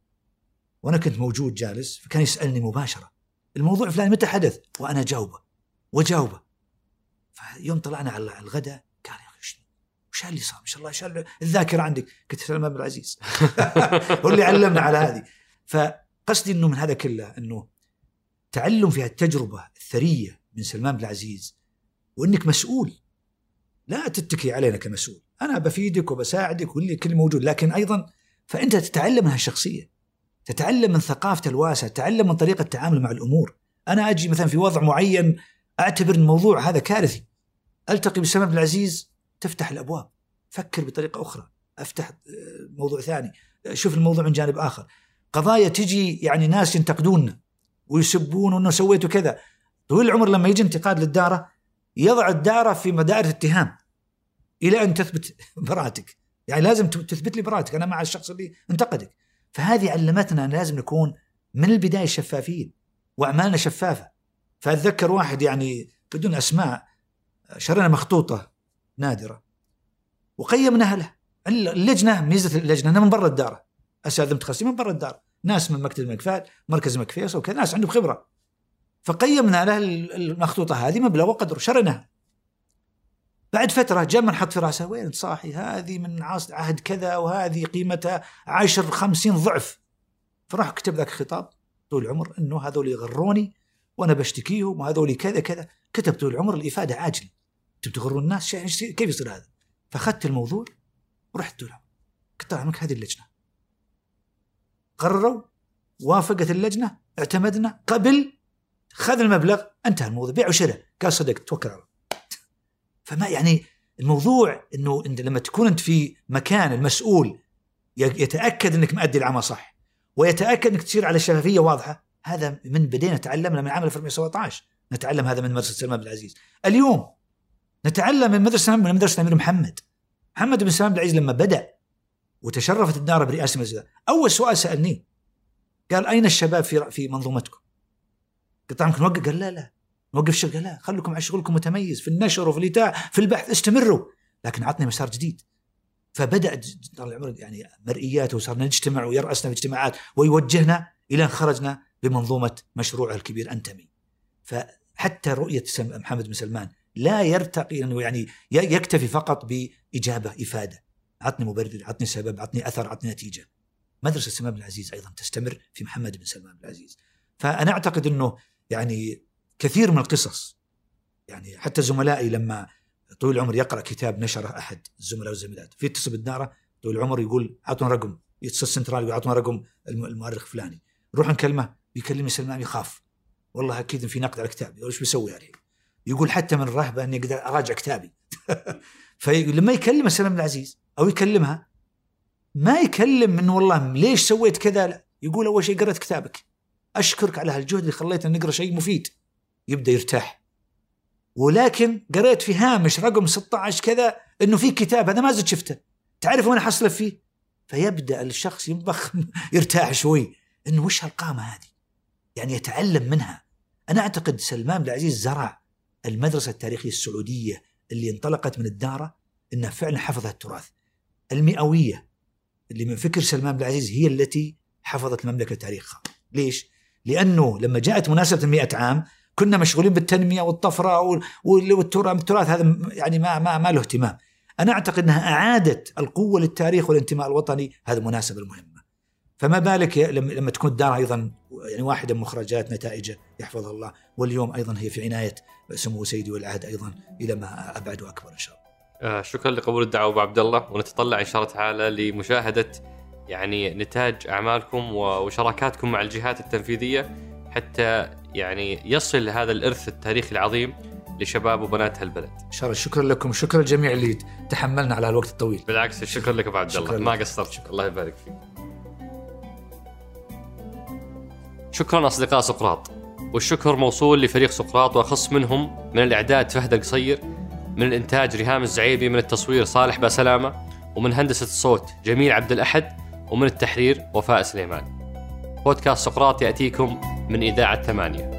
وأنا كنت موجود جالس فكان يسألني مباشرة الموضوع فلان متى حدث؟ وأنا أجاوبه وأجاوبه. فيوم طلعنا على الغداء وش اللي صار؟ ما شاء الله شاء الذاكرة عندك. قلت سلمان بن العزيز. *laughs* هو اللي علمنا على هذه. فقصدي إنه من هذا كله إنه تعلم في التجربه الثرية من سلمان بن العزيز وإنك مسؤول. لا تتكي علينا كمسؤول. أنا بفيدك وبساعدك واللي كل موجود. لكن أيضا فأنت تتعلم من هالشخصية. تتعلم من ثقافته الواسعه تتعلم من طريقة التعامل مع الأمور. أنا أجي مثلا في وضع معين أعتبر الموضوع هذا كارثي. ألتقي بسلمان بن العزيز تفتح الأبواب. فكر بطريقة أخرى. أفتح آه، موضوع ثاني. شوف الموضوع من جانب آخر. قضايا تجي يعني ناس ينتقدوننا ويسبون إنه سويتوا كذا. طويل العمر لما يجي انتقاد للدارة يضع الدائره في مدائر اتهام إلى أن تثبت *laughs* براءتك. يعني لازم تثبت لي براءتك. أنا مع الشخص اللي انتقدك. فهذه علمتنا أن لازم نكون من البداية شفافين وأعمالنا شفافة. فأتذكر واحد يعني بدون أسماء شرينا مخطوطة. نادرة. وقيمناها له. اللجنة ميزة اللجنة إنها من برا الدار اساتذه متخصصين من برا الدار ناس من مكتب الملك فهد مركز الملك فيصل وكذا ناس عندهم خبرة. فقيمنا له المخطوطة هذه مبلغ وقدر شرناها بعد فترة جاء من حط في راسه وين صاحي هذه؟ من عهد كذا وهذه قيمتها عشر خمسين ضعف. فراح كتب ذاك الخطاب طول العمر إنه هذول يغروني وأنا بشتكيهم وهذول كذا كذا. كتب طول العمر الإفادة عاجلة. أنتم تغرون الناس كيف يصير هذا؟ فأخذت الموضوع ورحت العمر قلت طال هذه اللجنة. قرروا وافقت اللجنة اعتمدنا. قبل خذ المبلغ انتهى الموضوع بيع وشراء. قال صدق توكل على الله. فما يعني الموضوع إنه انت لما تكون أنت في مكان المسؤول يتأكد إنك مؤدي العمل صح ويتأكد إنك تصير على شفافية واضحة هذا من بدينا تعلمنا من عام 2017 نتعلم هذا من مدرسة سلمان بن العزيز. اليوم نتعلم من مدرسة من مدرسة الامير محمد. محمد بن سلمان بن العزيز لما بدأ وتشرفت الدار برئاسة المسجد أول سؤال سألني قال أين الشباب في في منظومتكم؟ قلت يمكن نوقف قال لا لا. نوقف الشغل قال لا خليكم على شغلكم متميز في النشر وفي الإتاء في البحث استمروا. لكن عطني مسار جديد. فبدأ طال العمر يعني مرئيات وصرنا نجتمع ويرأسنا في اجتماعات ويوجهنا إلى أن خرجنا بمنظومة مشروعه الكبير أنتمي. فحتى رؤية محمد بن سلمان لا يرتقي انه يعني يكتفي فقط بإجابة إفادة. عطني مبرر عطني سبب عطني أثر عطني نتيجة. مدرسة سلمان بن العزيز أيضا تستمر في محمد بن سلمان بن العزيز. فأنا أعتقد إنه يعني كثير من القصص يعني حتى زملائي لما طويل العمر يقرأ كتاب نشره أحد الزملاء والزميلات في يتصل بالدارة طويل العمر يقول أعطونا رقم يتصل السنترال يقول أعطونا رقم المؤرخ فلاني. نروح نكلمه بيكلمني سلمان يخاف. والله أكيد في نقد على كتابي وش بيسوي عليه يقول حتى من الرهبه إني أقدر أراجع كتابي. *laughs* فلما يكلم سلمان العزيز أو يكلمها ما يكلم انه والله ليش سويت كذا؟ لا. يقول أول شيء قرأت كتابك. أشكرك على هالجهد اللي خليتنا نقرأ شيء مفيد. يبدأ يرتاح. ولكن قريت في هامش رقم 16 كذا إنه في كتاب هذا ما زلت شفته. تعرف وين أحصله فيه؟ فيبدأ الشخص ينبخ *laughs* يرتاح شوي. إنه وش هالقامة هذه؟ يعني يتعلم منها. أنا أعتقد سلمان العزيز زرع المدرسة التاريخية السعودية اللي انطلقت من الدارة إنها فعلا حفظت التراث. المئوية اللي من فكر سلمان بن العزيز هي التي حفظت المملكة تاريخها ليش؟ لأنه لما جاءت مناسبة المئة عام كنا مشغولين بالتنمية والطفرة والتراث التراث هذا يعني ما ما ما له اهتمام. أنا أعتقد إنها أعادت القوة للتاريخ والانتماء الوطني. هذه المناسبه المهمه فما بالك لما تكون الدار أيضا يعني واحدة من مخرجات نتائجه يحفظها الله واليوم أيضا هي في عناية سمو سيدي والعهد أيضا إلى ما أبعد وأكبر إن شاء الله. آه شكرا لقبول الدعوة أبو عبد الله ونتطلع إن شاء الله تعالى لمشاهدة يعني نتاج أعمالكم وشراكاتكم مع الجهات التنفيذية حتى يعني يصل هذا الإرث التاريخي العظيم لشباب وبنات هالبلد. إن شاء الله شكرا لكم وشكرا للجميع اللي تحملنا على الوقت الطويل. بالعكس شكرا لك أبو عبد الله ما قصرت شكرا. الله يبارك فيك. شكرا أصدقاء سقراط والشكر موصول لفريق سقراط وأخص منهم من الإعداد فهد القصير من الإنتاج ريهام الزعيبي من التصوير صالح باسلامه ومن هندسة الصوت جميل عبد الأحد ومن التحرير وفاء سليمان. بودكاست سقراط يأتيكم من إذاعة ثمانية.